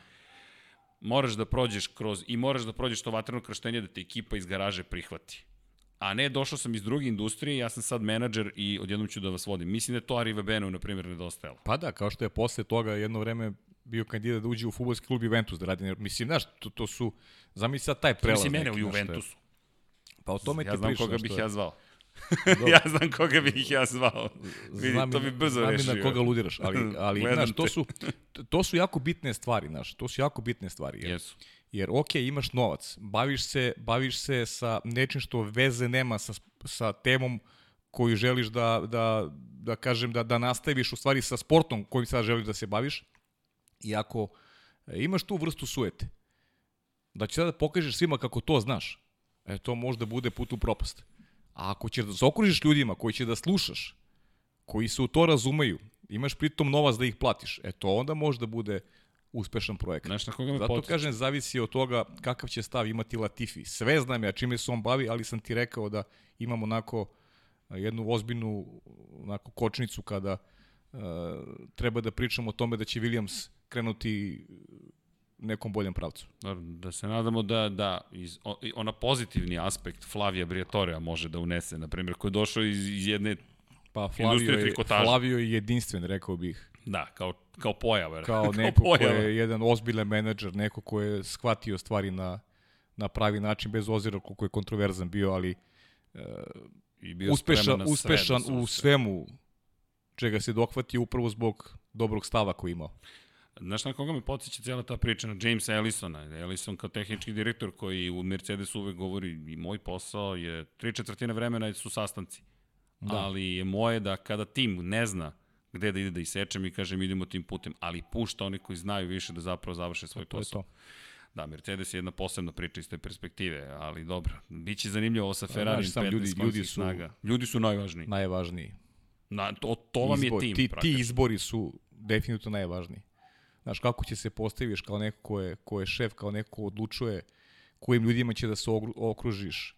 moraš da prođeš kroz, i moraš da prođeš to vatreno krštenje da te ekipa iz garaže prihvati. A ne, došao sam iz druge industrije, ja sam sad menadžer i odjednom ću da vas vodim. Mislim da je to Arriva Benu, na primjer, nedostajalo. Pa da, kao što je posle toga jedno vreme bio kandidat da uđe u futbolski klub Juventus da radi. Mislim, znaš, to, to su, zamisli sad taj prelaz. Mislim, mene u Juventusu. Pa o tome ja ti znam pričam. koga bih ja zvao. ja znam koga bih ja zvao. Vidi, znam to bi brzo znam rešio. Znam na koga ludiraš, ali, ali znaš, to su, to su jako bitne stvari, znaš, to su jako bitne stvari. Jer, Jesu. jer ok, imaš novac, baviš se, baviš se sa nečim što veze nema sa, sa temom koju želiš da, da, da kažem, da, da nastaviš u stvari sa sportom kojim sad želiš da se baviš. I ako e, imaš tu vrstu sujete, da će sada da pokažeš svima kako to znaš, e, to možda bude put u propast. A ako ćeš da se okružiš ljudima koji će da slušaš, koji se u to razumeju, imaš pritom novac da ih platiš, e to onda može da bude uspešan projekat. Znaš na koga me Zato podsjeća? kažem, zavisi od toga kakav će stav imati Latifi. Sve znam ja čime se on bavi, ali sam ti rekao da imam onako jednu ozbiljnu onako kočnicu kada uh, treba da pričamo o tome da će Williams krenuti nekom boljem pravcu. Da se nadamo da, da iz, ona pozitivni aspekt Flavija Briatorea može da unese, na primjer, koji je došao iz, iz jedne, Pa Flavio je, trikotaža. Flavio je jedinstven, rekao bih. da, kao, kao pojava. Kao neko ko je jedan ozbiljan menadžer, neko ko je shvatio stvari na, na pravi način, bez ozira koliko je kontroverzan bio, ali I bio uspešan, uspešan u svemu čega se dohvatio upravo zbog dobrog stava koji imao. Znaš na koga me podsjeća cijela ta priča? Na Jamesa Ellisona. Ellison kao tehnički direktor koji u Mercedesu uvek govori i moj posao je tri četvrtine vremena su sastanci. Da. Ali je moje da kada tim ne zna gde da ide da isečem i kažem idemo tim putem, ali pušta oni koji znaju više da zapravo završe svoj To posao. to. Da, Mercedes je jedna posebna priča iz te perspektive, ali dobro. Biće zanimljivo ovo sa Ferrari znaš sam, 15 ljudi- ljudi, su- snaga. Ljudi su najvažniji. Najvažniji. Na, to, to vam Izbor- je tim. ti, ti praktično. izbori su definitivno najvažniji. Znaš, kako će se postaviš kao neko ko je, ko je šef, kao neko ko odlučuje kojim ljudima će da se okružiš,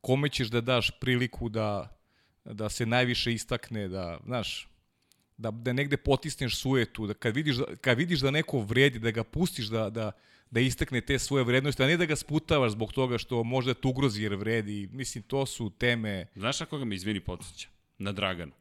kome ćeš da daš priliku da, da se najviše istakne, da, znaš, da, da negde potisneš sujetu, da kad vidiš da, kad vidiš da neko vredi, da ga pustiš da, da, da istakne te svoje vrednosti, a ne da ga sputavaš zbog toga što možda te ugrozi jer vredi. Mislim, to su teme... Znaš na koga me izvini podsjeća? Na Dragana.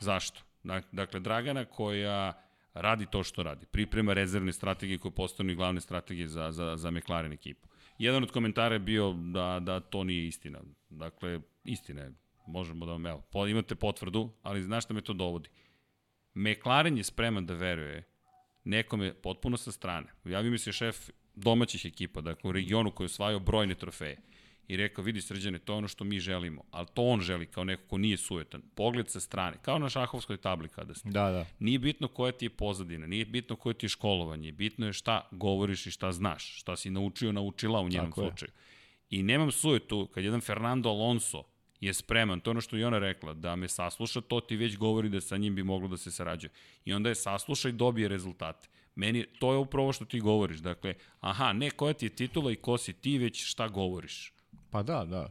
Zašto? Dak- Dakle, Dragana koja radi to što radi. Priprema rezervne strategije koje i glavne strategije za, za, za McLaren ekipu. Jedan od komentara je bio da, da to nije istina. Dakle, istina je. Možemo da vam, evo, imate potvrdu, ali znaš šta me to dovodi? McLaren je spreman da veruje nekome potpuno sa strane. Javio mi se šef domaćih ekipa, dakle u regionu koji je osvajao brojne trofeje. I rekao, vidi srđane, to je ono što mi želimo, ali to on želi kao neko ko nije sujetan. Pogled sa strane, kao na šahovskoj tabli kada ste. Da, da. Nije bitno koja ti je pozadina, nije bitno koje ti je školovanje, bitno je šta govoriš i šta znaš, šta si naučio, naučila u njenom Tako je. slučaju. I nemam sujetu, kad jedan Fernando Alonso je spreman, to je ono što je ona rekla, da me sasluša, to ti već govori da sa njim bi moglo da se sarađuje. I onda je sasluša i dobije rezultate. Meni, to je upravo što ti govoriš. Dakle, aha, ne koja ti je titula i ko si ti, već šta govoriš. Pa da, da.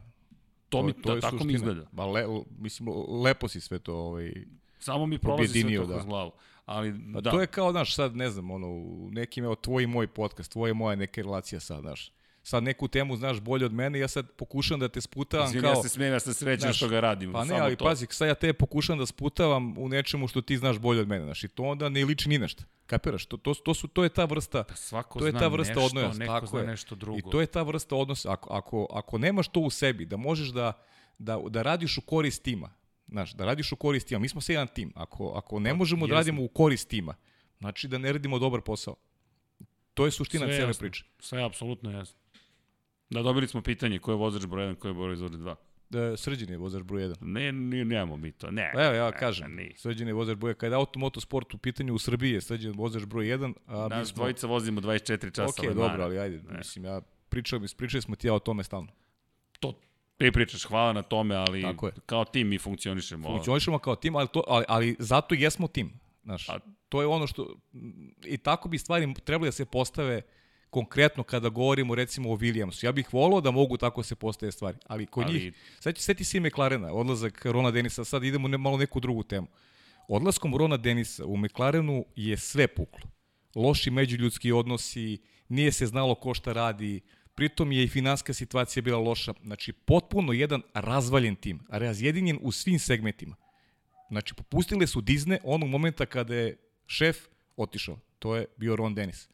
To, mi, to da, tako mi suština. izgleda. Ma le, mislim, lepo si sve to ovaj, Samo mi prolazi sve to kroz da. glavu. Ali, Pa da. to je kao, znaš, sad ne znam, ono, nekim, evo, tvoj i moj podcast, tvoja i moja neka relacija sad, znaš. Sad neku temu znaš bolje od mene, ja sad pokušam da te sputavam Izvini, kao... ja se smijem, ja sam srećan znaš, što ga radim. Pa ne, samo ali to. pazi, sad ja te pokušam da sputavam u nečemu što ti znaš bolje od mene, znaš, i to onda ne liči ni na šta. Kapiraš? To, to, to, su, to je ta vrsta, Svako to je ta vrsta nešto, odnosa, neko tako zna je. nešto drugo. I to je ta vrsta odnosa. Ako, ako, ako nemaš to u sebi, da možeš da, da, da radiš u korist tima, znaš, da radiš u korist tima, mi smo sve jedan tim, ako, ako ne možemo da radimo u korist tima, znači da ne radimo dobar posao. To je suština Sve cele priče. Sve je apsolutno jasno. Da, dobili smo pitanje ko je vozač broj 1, ko je vozač broj 2. Da, srđan je vozač broj 1. Ne, ne, nemamo mi to. Ne. Pa Evo, ja ne, kažem, ne. srđan je vozač broj 1. Kada je automotosport u pitanju u Srbiji je srđan vozač broj 1, a mi smo... dvojica vozimo 24 časa. Ok, dobro, ali ajde, Ne. mislim, ja pričali, pričali smo ti ja o tome stalno. To ti pričaš, hvala na tome, ali Tako je. kao tim mi funkcionišemo. Funkcionišemo kao tim, ali, to, ali, ali zato jesmo tim. Znaš, A- to je ono što... I tako bi stvari trebali da se postave konkretno kada govorimo recimo o Williamsu. Ja bih volao da mogu tako se postave stvari, ali kod Ali- njih... Sad seti se i McLarena, odlazak Rona Denisa, sad idemo ne, malo neku drugu temu. Odlaskom Rona Denisa u McLarenu je sve puklo. Loši međuljudski odnosi, nije se znalo ko šta radi, pritom je i finanska situacija bila loša. Znači, potpuno jedan razvaljen tim, razjedinjen u svim segmentima. Znači, popustile su Disney onog momenta kada je šef otišao. To je bio Ron Dennis.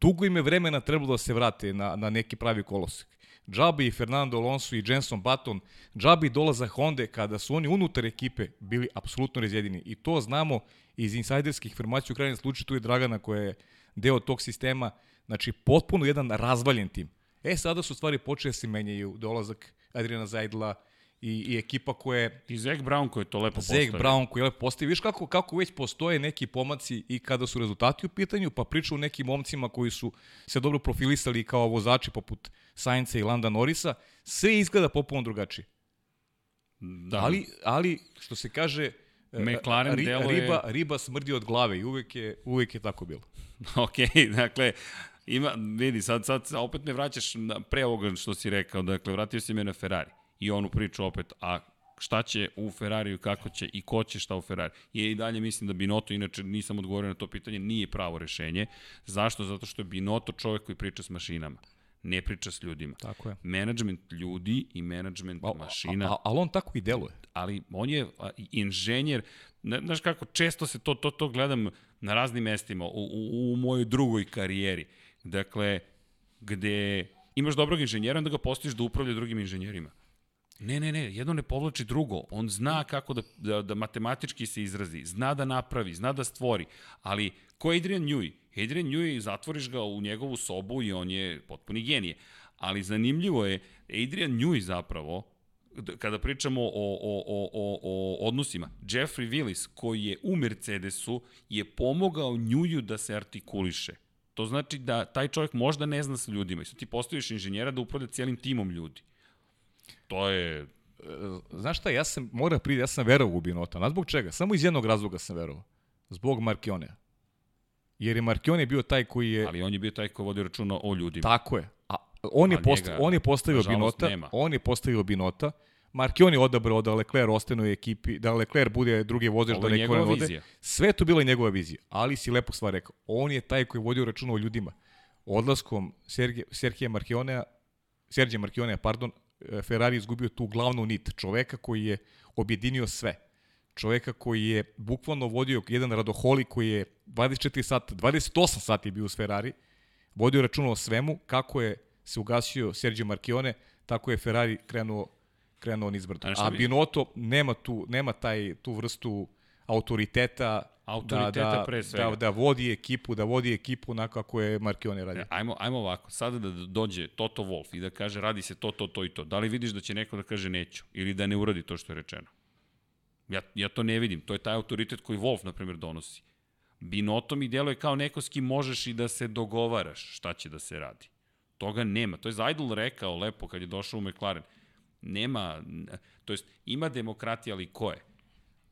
Dugo im je vremena trebalo da se vrate na, na neki pravi kolosek. Džabi i Fernando Alonso i Jenson Button, Džabi dolaza Honda kada su oni unutar ekipe bili apsolutno razjedini. I to znamo iz insajderskih informacija u krajnjem slučaju tu je Dragana koja je deo tog sistema. Znači, potpuno jedan razvaljen tim. E, sada su stvari počele da se menjaju. Dolazak Adriana Zajdla i, i ekipa koja je I Zach Brown koji je to lepo Zeg postavio. Brown koji je lepo postavio. Viš kako, kako već postoje neki pomaci i kada su rezultati u pitanju, pa priča o nekim momcima koji su se dobro profilisali kao vozači poput Sainca i Landa Norisa, sve izgleda popuno drugačije. Da. Ali, ali, što se kaže, e, McLaren ri, deluje- riba, riba smrdi od glave i uvek je, uvek je tako bilo. Ok, dakle, ima, vidi, sad, sad opet me vraćaš na, pre ovoga što si rekao, dakle, vratio si me na Ferrari i onu priču opet, a šta će u Ferrariju, kako će i ko će šta u Ferrari. I i dalje mislim da Binotto, inače nisam odgovorio na to pitanje, nije pravo rešenje. Zašto? Zato što je Binotto čovek koji priča s mašinama, ne priča s ljudima. Tako je. Management ljudi i management A, mašina a, a, ali on tako i deluje. ali on je inženjer, znaš kako, često se to, to, to gledam na raznim mestima, u, u, u mojoj drugoj karijeri. Dakle, gde imaš dobrog inženjera, onda ga postojiš da upravlja drugim inženjerima. Ne, ne, ne, jedno ne povlači drugo. On zna kako da, da, da matematički se izrazi, zna da napravi, zna da stvori, ali ko je Adrian Newey? Adrian Newey, zatvoriš ga u njegovu sobu i on je potpuni genije. Ali zanimljivo je, Adrian Newey zapravo, kada pričamo o, o, o, o, o odnosima, Jeffrey Willis, koji je u Mercedesu, je pomogao Njuju da se artikuliše. To znači da taj čovjek možda ne zna sa ljudima. I sad ti postaviš inženjera da upravlja cijelim timom ljudi. To je... Znaš šta, ja sam, mora pridi, ja sam verovao u Binota. Znaš zbog čega? Samo iz jednog razloga sam verovao. Zbog Markionea. Jer je Markione bio taj koji je... Ali on je bio taj ko vodi računa o ljudima. Tako je. A on je, A posta, njega, on je postavio Binota, nema. on je postavio Binota. Markion je odabrao da Leclerc ostane u ekipi, da Leclerc bude drugi vozač, da neko ne vode. Sve to bila njegova vizija, ali si lepo stvar rekao. On je taj koji je vodio računa o ljudima. Odlaskom Serge, Sergija Markionea, Sergija Markionea, pardon, e, Ferrari je izgubio tu glavnu nit, čoveka koji je objedinio sve. Čoveka koji je bukvalno vodio jedan radoholik koji je 24 sata, 28 sati bio uz Ferrari, vodio računa o svemu, kako je se ugasio Sergio Marchione, tako je Ferrari krenuo krenuo. A šta A bi- Binotto nema tu nema taj tu vrstu autoriteta Autoriteta da, da, pre svega. da, da vodi ekipu, da vodi ekipu onako kako je Marchione radio. E, Ajmo, ajmo ovako, sada da dođe Toto Wolf i da kaže radi se to, to, to i to. Da li vidiš da će neko da kaže neću ili da ne uradi to što je rečeno? Ja, ja to ne vidim. To je taj autoritet koji Wolf, na primjer, donosi. Binotto mi djeluje kao neko s kim možeš i da se dogovaraš šta će da se radi. Toga nema. To je Zajdl rekao lepo kad je došao u McLaren. Nema, to jest ima demokratija, ali ko je?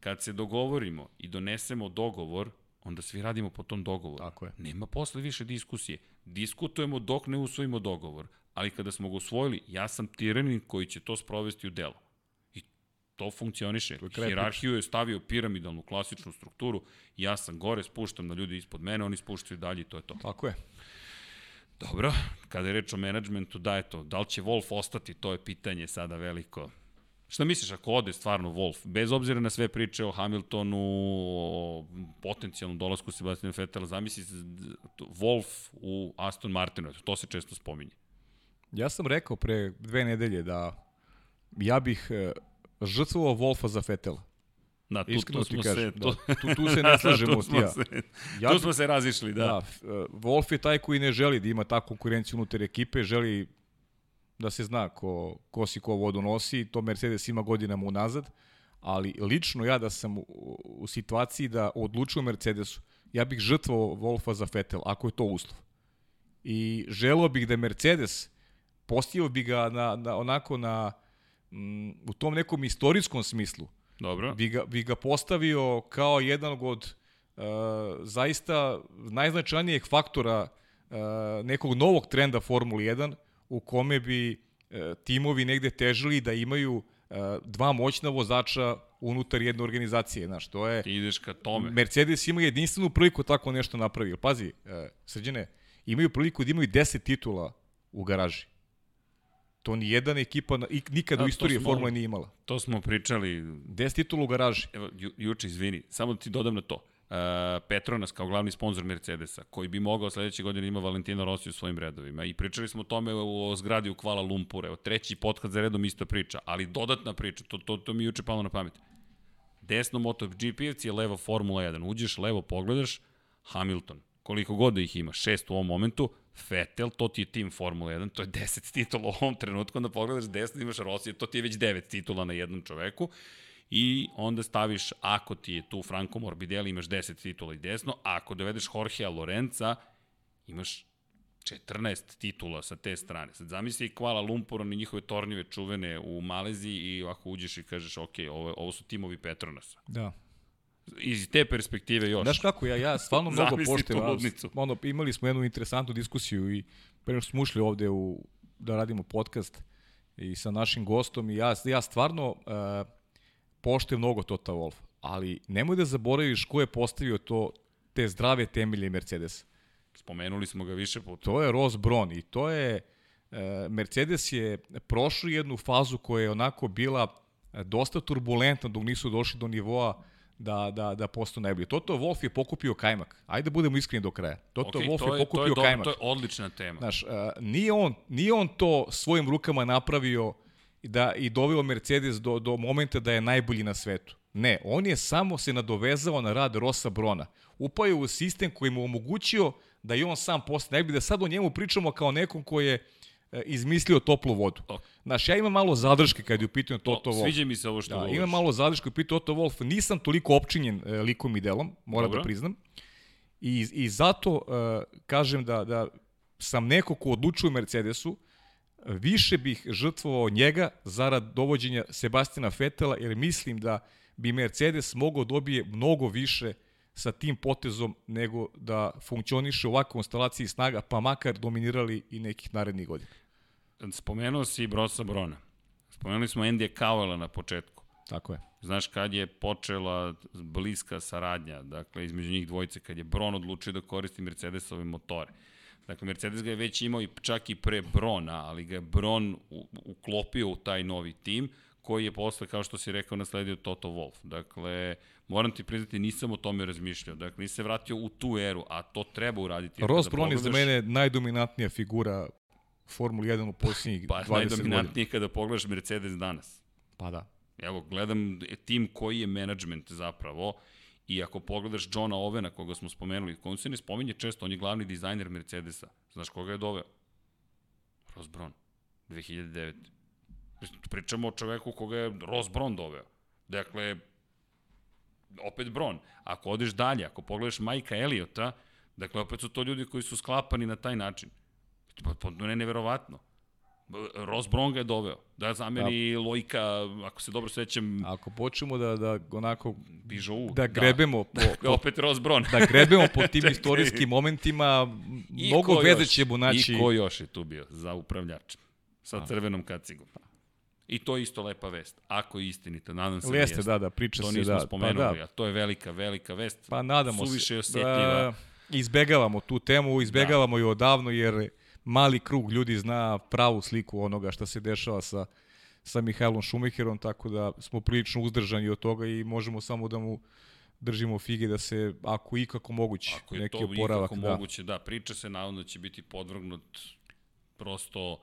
Kad se dogovorimo i donesemo dogovor, onda svi radimo po tom dogovoru. Tako je. Nema posle više diskusije. Diskutujemo dok ne usvojimo dogovor. Ali kada smo ga usvojili, ja sam tiranin koji će to sprovesti u delo. I to funkcioniše. je kraj Hirarhiju je stavio piramidalnu klasičnu strukturu. Ja sam gore, spuštam na ljudi ispod mene, oni spuštaju dalje i to je to. Tako je. Dobro, kada je reč o menadžmentu, da je to. Da li će Wolf ostati, to je pitanje sada veliko. Šta misliš ako ode stvarno Wolf? Bez obzira na sve priče o Hamiltonu, o potencijalnom dolasku Sebastiana Vettela, zamisli z- Wolf u Aston Martinu, to se često spominje. Ja sam rekao pre dve nedelje da ja bih e, žrtvovao Wolfa za Fetela. Da, tu, Iskreno tu smo kažem. se, to, da, tu, tu se ne slažemo tu ti ja. se, Ja tu smo se razišli, da. Da, e, Wolf je taj koji ne želi da ima takvu konkurenciju unutar ekipe, želi da se zna ko, ko si ko vodu nosi, to Mercedes ima godinama unazad, ali lično ja da sam u, u situaciji da odlučujem Mercedesu, ja bih žrtvovao Wolfa za Vettel, ako je to uslov. I želeo bih da Mercedes postavio bi ga na, na, onako na, m, u tom nekom istorijskom smislu. Dobro. Bi ga, bi ga postavio kao jedan od uh, zaista najznačajnijeg faktora uh, nekog novog trenda Formule 1 u kome bi uh, timovi negde težili da imaju uh, dva moćna vozača unutar jedne organizacije, znaš, to je... Ti ideš ka tome. Mercedes ima jedinstvenu priliku tako nešto napravio. Pazi, uh, srđene, imaju priliku da imaju 10 titula u garaži. To ni jedna ekipa na, i, nikad A, u to istoriji smo- Formule nije imala. To smo pričali 10 titula u garaži. Evo, ju, juče, izvini, samo da ti dodam na to. Uh, Petronas kao glavni sponsor Mercedesa, koji bi mogao sledeće godine ima Valentina Rossi u svojim redovima. I pričali smo o tome o zgradi u Kvala Lumpur. Evo, treći podcast za redom isto priča, ali dodatna priča, to, to, to mi juče palo na pamet. Desno MotoGP-evci je levo Formula 1. Uđeš levo, pogledaš, Hamilton. Koliko god da ih ima, šest u ovom momentu, Vettel, to ti je tim Formula 1, to je 10 titula u ovom trenutku, onda pogledaš desno imaš Rossi, to ti je već 9 titula na jednom čoveku i onda staviš, ako ti je tu Franco Morbidelli, imaš 10 titula i desno, a ako dovedeš Jorgea Lorenza, imaš 14 titula sa te strane. Sad zamisli i Kuala Lumpur, oni njihove tornjive čuvene u Maleziji i ako uđeš i kažeš, ok, ovo, ovo su timovi Petronasa. Da. Iz te perspektive još. Znaš kako, ja, ja stvarno mnogo poštujem. Ono, imali smo jednu interesantnu diskusiju i pre nego što smo ušli ovde u, da radimo podcast i sa našim gostom i ja, ja stvarno uh, poštujem mnogo Tota Wolf, ali nemoj da zaboraviš ko je postavio to, te zdrave temelje Mercedesa. Spomenuli smo ga više puta. To je Ross Braun i to je e, Mercedes je prošao jednu fazu koja je onako bila e, dosta turbulentna dok nisu došli do nivoa da, da, da postanu najbolji. Toto Wolf je pokupio kajmak. Ajde da budemo iskreni do kraja. Toto Okej, Wolf to je je, pokupio to je, kajmak. to je odlična tema. Znaš, uh, nije, on, nije on to svojim rukama napravio da, i doveo Mercedes do, do momenta da je najbolji na svetu. Ne, on je samo se nadovezao na rad Rosa Brona. Upao je u sistem koji mu omogućio da i on sam postane najbolji, da sad o njemu pričamo kao nekom ko je e, izmislio toplu vodu. Ok. Znaš, ja imam malo zadrške kad je u pitanju Toto O, Wolff. Sviđa mi se ovo što Da, govoriš. imam malo zadršku i Toto Wolf. Nisam toliko opčinjen e, likom i delom, moram Dobro. da priznam. I, i zato e, kažem da, da sam neko ko odlučuje u Mercedesu, više bih žrtvovao njega zarad dovođenja Sebastina Fetela, jer mislim da bi Mercedes mogao dobije mnogo više sa tim potezom nego da funkcioniše u ovakvoj konstelaciji snaga, pa makar dominirali i nekih narednih godina. Spomenuo si Brosa Brona. Spomenuli smo Andy Cowella na početku. Tako je. Znaš kad je počela bliska saradnja, dakle između njih dvojice, kad je Bron odlučio da koristi Mercedesove motore. Dakle, Mercedes ga je već imao i čak i pre Brona, ali ga je Bron uklopio u taj novi tim, koji je posle, kao što si rekao, nasledio Toto Wolff. Dakle, moram ti priznati, nisam o tome razmišljao. Dakle, nisam se vratio u tu eru, a to treba uraditi. Ross kada Brown je za mene najdominantnija figura Formula 1 u posljednjih Pa 20 godina. najdominantnije kada pogledaš Mercedes danas. Pa da. Evo, gledam tim koji je menadžment zapravo i ako pogledaš Johna Ovena, koga smo spomenuli, koga se ne spominje često, on je glavni dizajner Mercedesa. Znaš koga je doveo? Ross Brown, 2009. Pričamo o čoveku koga je Ross Brown doveo. Dakle, opet Brown. Ako odeš dalje, ako pogledaš Majka Eliota, dakle, opet su to ljudi koji su sklapani na taj način. Pa, pa ne, neverovatno. Ross Brown ga je doveo. Da zameni da. Lojka, ako se dobro sećam, Ako počnemo da, da onako Bižou. da grebemo po, Da, opet Ross Brown. da grebemo po tim Čekaj. istorijskim momentima, I mnogo veze ćemo naći. I ko još je tu bio za upravljačem? Sa crvenom kacigom. I to je isto lepa vest. Ako je istinita, nadam se Jeste, da jeste. da, da, priča To se, nismo da. spomenuli, pa da, a to je velika, velika vest. pa nadamo Suviše se. je osjetljiva. Da, izbegavamo tu temu, izbegavamo da. ju odavno, jer mali krug ljudi zna pravu sliku onoga što se dešava sa sa Mihajlom Šumecherom, tako da smo prilično uzdržani od toga i možemo samo da mu držimo fige da se, ako ikako moguće, Ako je neki to oporavak. ikako Da. moguće, da, priča se navodno će biti podvrgnut prosto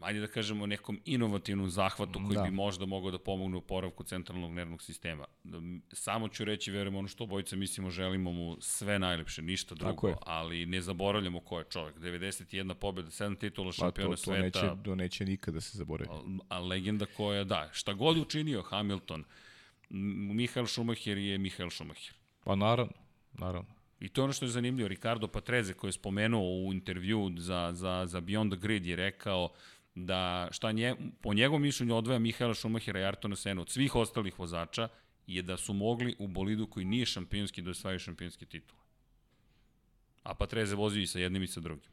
ajde da kažemo nekom inovativnom zahvatu koji Da. bi možda mogao da pomogne u poravku centralnog nervnog sistema. Samo ću reći, verujem ono što obojica mislimo, želimo mu sve najlepše, ništa drugo, ali ne zaboravljamo ko je čovek. 91 pobjeda, 7 titula Pa to, šampiona to, neće, sveta, to neće nikada da se zaboravi. a, a legenda koja, da, šta god učinio Hamilton, M- Michael Schumacher je Michael Schumacher. Pa naravno, naravno. I to je ono što je zanimljivo. Ricardo Patreze koji je spomenuo u intervju za, za, za Beyond the Grid je rekao da šta nje, po njegovom mišljenju odvaja Mihaela Šumahira i Artona Sena od svih ostalih vozača je da su mogli u bolidu koji nije šampionski da osvajaju šampionski titul. A Patreze vozio i sa jednim i sa drugim.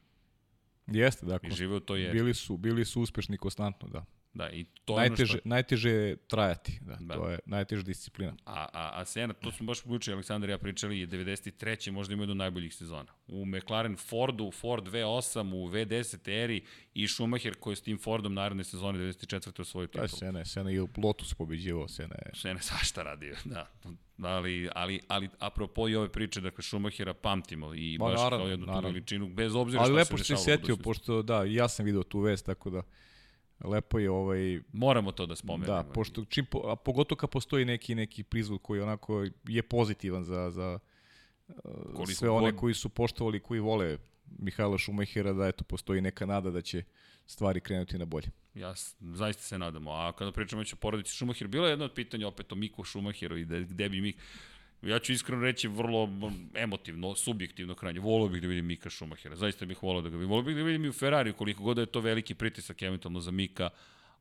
Jeste, dakle. I živeo to je. Bili su, bili su uspešni konstantno, da. Da, i to najteže, ono što... najteže je trajati, da, da. to je najteža disciplina. A, a, a Sena, to smo baš uključili, Aleksandar i ja pričali, je 93. možda ima jednu najboljih sezona. U McLaren Fordu, Ford V8, u V10 eri i Schumacher koji je s tim Fordom naredne sezone 94. osvojio titul. Da, Sena, Sena i Lotus pobeđivao, Sena je... Sena je svašta radio, da. Ali, ali, ali apropo i ove priče, dakle, Schumachera pamtimo i baš naravno, kao jednu tu veličinu, bez obzira ali šta se dešavalo. Ali lepo se setio, pošto da, ja sam video tu vest, tako da lepo je ovaj moramo to da spomenemo. Da, pošto čim a pogotovo kad postoji neki neki prizvuk koji onako je pozitivan za za Koliko sve one koji su poštovali, koji vole Mihajla Šumahira, da eto postoji neka nada da će stvari krenuti na bolje. Ja zaista se nadamo. A kada pričamo već o porodici Šumahir, bilo je jedno od pitanja opet o Miku Šumahiru i da, gde bi Mik... Ja ću iskreno reći vrlo emotivno, subjektivno krajnje. Volio bih da vidim Mika Šumahira. Zaista bih volio da ga vidim. Volio bih da vidim i u Ferrari, koliko god da je to veliki pritisak eventualno za Mika,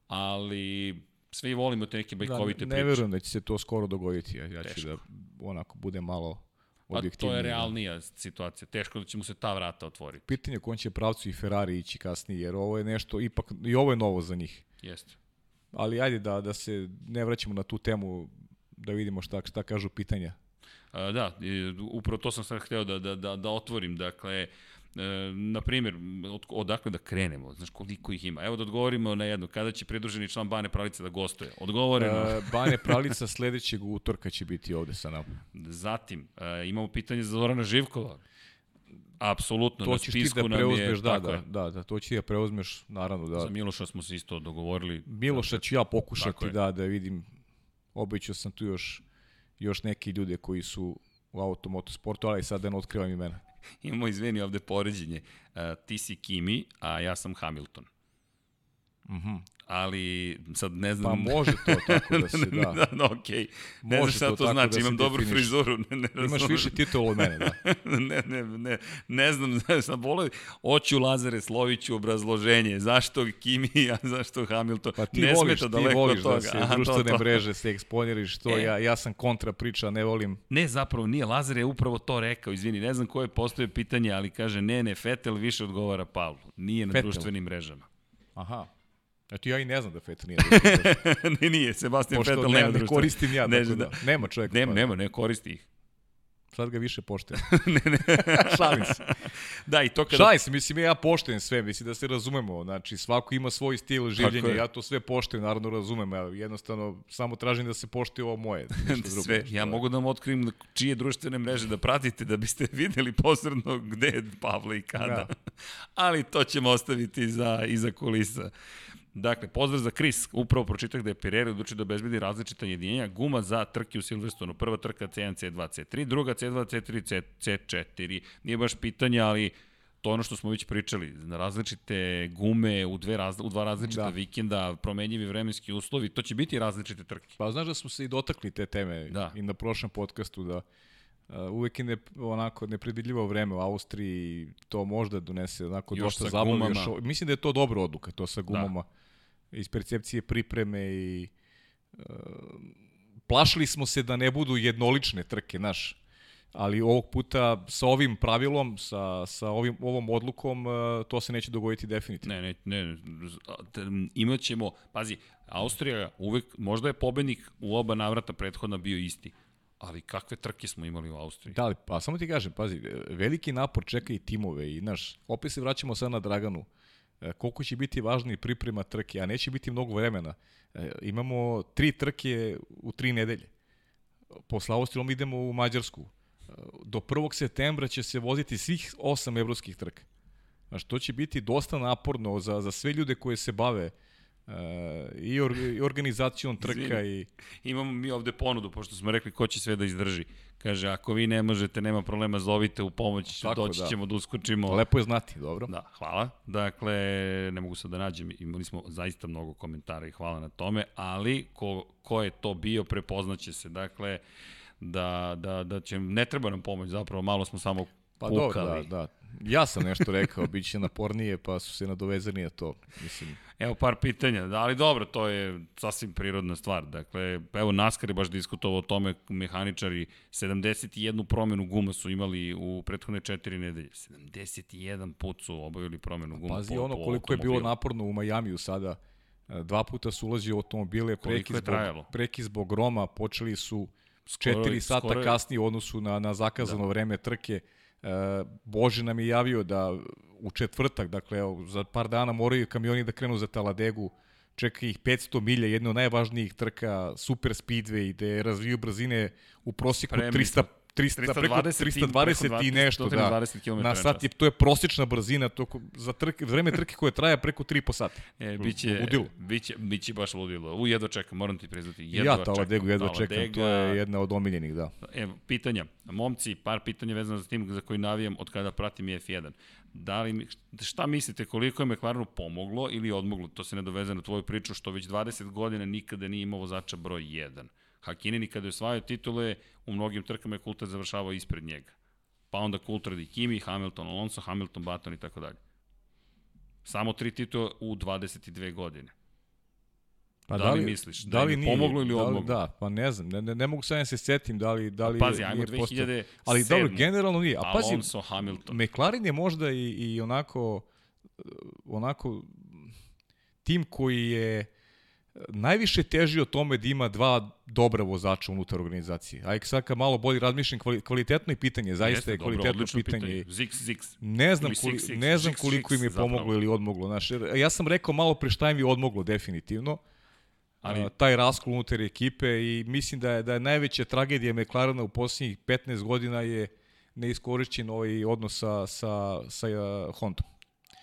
ali sve volimo te neke bajkovite da, ne, priče. Ne verujem da će se to skoro dogoditi. Ja, ja ću da onako bude malo objektivnije. A to je realnija situacija. Teško da će mu se ta vrata otvoriti. Pitanje kom će pravcu i Ferrari ići kasnije, jer ovo je nešto, ipak, i ovo je novo za njih. Jeste. Ali ajde da, da se ne vraćamo na tu temu, da vidimo šta, šta kažu pitanja. Da, upravo to sam sad hteo da, da, da, da otvorim. Dakle, E, na primjer, od, odakle da krenemo, znaš koliko ih ima. Evo da odgovorimo na jedno, kada će pridruženi član Bane Pralica da gostuje? Odgovoreno. E, Bane Pralica sledećeg utorka će biti ovde sa nama. Zatim, e, imamo pitanje za Zorana Živkova. Apsolutno, to na spisku ti da preuzmeš, da, da, da, da, to će da preuzmeš, naravno da. Za Miloša smo se isto dogovorili. Miloša ću ja pokušati da, da vidim, obećao sam tu još, još neki ljude koji su u automotosportu, ali sad da ne otkrivam imena. imamo, izveni, ovde poređenje. Uh, ti si Kimi, a ja sam Hamilton. Mhm. Mm ali sad ne znam... Pa može to tako da se, da. da, da. Okay. Ne znam šta to, to znači, da imam dobru definiš. frizuru. Ne, ne razumem. Imaš više titula od mene, da. ne, ne, ne, ne znam, sam volio, oću Lazare Sloviću obrazloženje, zašto Kimi, a zašto Hamilton. Pa ti ne voliš, ti voliš da se Aha, društvene to, to. mreže se eksponiraš, to e. ja, ja sam kontra priča, ne volim. Ne, zapravo nije, Lazar je upravo to rekao, izvini, ne znam ko je postoje pitanje, ali kaže, ne, ne, Fetel više odgovara Pavlu, nije na Fetel. društvenim mrežama. Aha. Eto ja i ne znam da Fetel nije. ne, nije, Sebastian Pošto Fetel nema ne, ne koristim ja, ne, tako da. Nema čovjek. Nema, pa. nema, ne koristi ih. Sad ga više poštujem. ne, ne. Šalim se. Da, i to kada... Šalim se, mislim, ja poštujem sve, mislim da se razumemo. Znači, svako ima svoj stil življenja, ja to sve poštujem, naravno razumem, ja jednostavno samo tražim da se poštuje ovo moje. sve, drugo, ja mogu da vam otkrim čije društvene mreže da pratite, da biste videli posredno gde je Pavle i kada. Da. Ali to ćemo ostaviti za, iza kulisa. Dakle, pozdrav za Chris. Upravo pročitah da je Pirelli odlučio da obezbedi različita jedinjenja. Guma za trke u Silverstonu. Prva trka C1, C2, C3, druga C2, C3, C, C4. Nije baš pitanje, ali to ono što smo već pričali, na različite gume u, dve raz, u dva različita da. vikenda, promenjivi vremenski uslovi, to će biti različite trke. Pa znaš da smo se i dotakli te teme da. i na prošlom podcastu da Uh, uvek je ne, onako nepredvidljivo vreme u Austriji, to možda donese onako još dosta zabavno. Još, mislim da je to dobra odluka, to sa da. gumama. Da iz percepcije pripreme i e, plašili smo se da ne budu jednolične trke, naš. Ali ovog puta sa ovim pravilom, sa, sa ovim, ovom odlukom, e, to se neće dogoditi definitivno. Ne, ne, ne. Imaćemo, pazi, Austrija uvek, možda je pobednik u oba navrata prethodna bio isti. Ali kakve trke smo imali u Austriji? Da, pa samo ti kažem, pazi, veliki napor čeka i timove i, znaš, opet se vraćamo sad na Draganu. Uh, koliko će biti važni priprema trke, a neće biti mnogo vremena. E, imamo tri trke u tri nedelje. Posle Austrijom idemo u Mađarsku. E, do 1. septembra će se voziti svih osam evropskih trka. Znaš, to će biti dosta naporno za, za sve ljude koje se bave Uh, i, or, i organizacijom trka Izvini, i... Imamo mi ovde ponudu, pošto smo rekli ko će sve da izdrži. Kaže, ako vi ne možete, nema problema, zovite u pomoć, Tako, doći da. ćemo da uskočimo. Lepo je znati, dobro. Da, hvala. Dakle, ne mogu sad da nađem, imali smo zaista mnogo komentara i hvala na tome, ali ko, ko je to bio, prepoznaće se. Dakle, da, da, da će, ne treba nam pomoć, zapravo malo smo samo Pa pukali. dobro, da, da. Ja sam nešto rekao, bit će napornije, pa su se nadovezani na to. Mislim, Evo par pitanja, da, ali dobro, to je sasvim prirodna stvar. Dakle, evo NASCAR je baš diskutovao o tome, mehaničari 71 promenu guma su imali u prethodne četiri nedelje. 71 put su obavili promenu guma pazi po, ono po koliko je bilo naporno u Majamiju sada. E, Dva puta su ulazili u automobile, preki zbog, preki zbog Roma, počeli su Skoro- 4 sata skoro je- kasnije u odnosu na, na zakazano da. vreme trke. E, Bože nam je javio da u četvrtak, dakle evo, za par dana moraju kamioni da krenu za Taladegu, čeka ih 500 milja, jedna od najvažnijih trka, super speedway, gde razviju brzine u prosjeku Premium. 300 300, preko 320 320 i nešto, da. 120 km Na sat je, to je prosječna brzina, to ko- za trke, vreme trke koje traje preko 3 po sata. E, biće, Ludilo. biće, biće baš ludilo. U, jedva čekam, moram ti priznati. Jedva ja Taladegu jedva čekam, to je jedna od omiljenih, da. Evo, pitanja. Momci, par pitanja vezano za tim za koji navijam od kada pratim F1. Da li, šta mislite, koliko je McLarenu pomoglo ili odmoglo? To se ne doveze na tvoju priču, što već 20 godina nikada nije imao vozača broj 1. Hakineni kada je osvajao titule, u mnogim trkama je Coulthard završavao ispred njega. Pa onda Coulthard i Kimi, Hamilton, Alonso, Hamilton, Button i tako dalje. Samo tri titule u 22 godine. Pa Da li misliš da im je pomoglo ili da li- odmoglo? Da, pa ne znam, ne, ne, ne mogu sad da se setim da li, da li Pazi, je- ajmo nije postao- 2007. Ali dobro, generalno nije. A pazi, Alonso, Hamilton. McLaren je možda i, i onako onako tim koji je najviše težio tome da ima dva dobra vozača unutar organizacije. Ajde sad kad malo bolje razmišljam, kvali- kvalitetno je pitanje, zaista Jeste, je dobro, kvalitetno odlično pitanje. Zix, zix. Ne znam, koli, six, six, ne znam six, koliko im je zapravo. pomoglo ili odmoglo. Znaš, ja sam rekao malo pre šta im je odmoglo definitivno. Ali- Ali, taj raskol unutar ekipe i mislim da je, da je najveća tragedija McLarena u posljednjih 15 godina je neiskorišćen ovaj odnos sa, sa, sa uh, Hondom.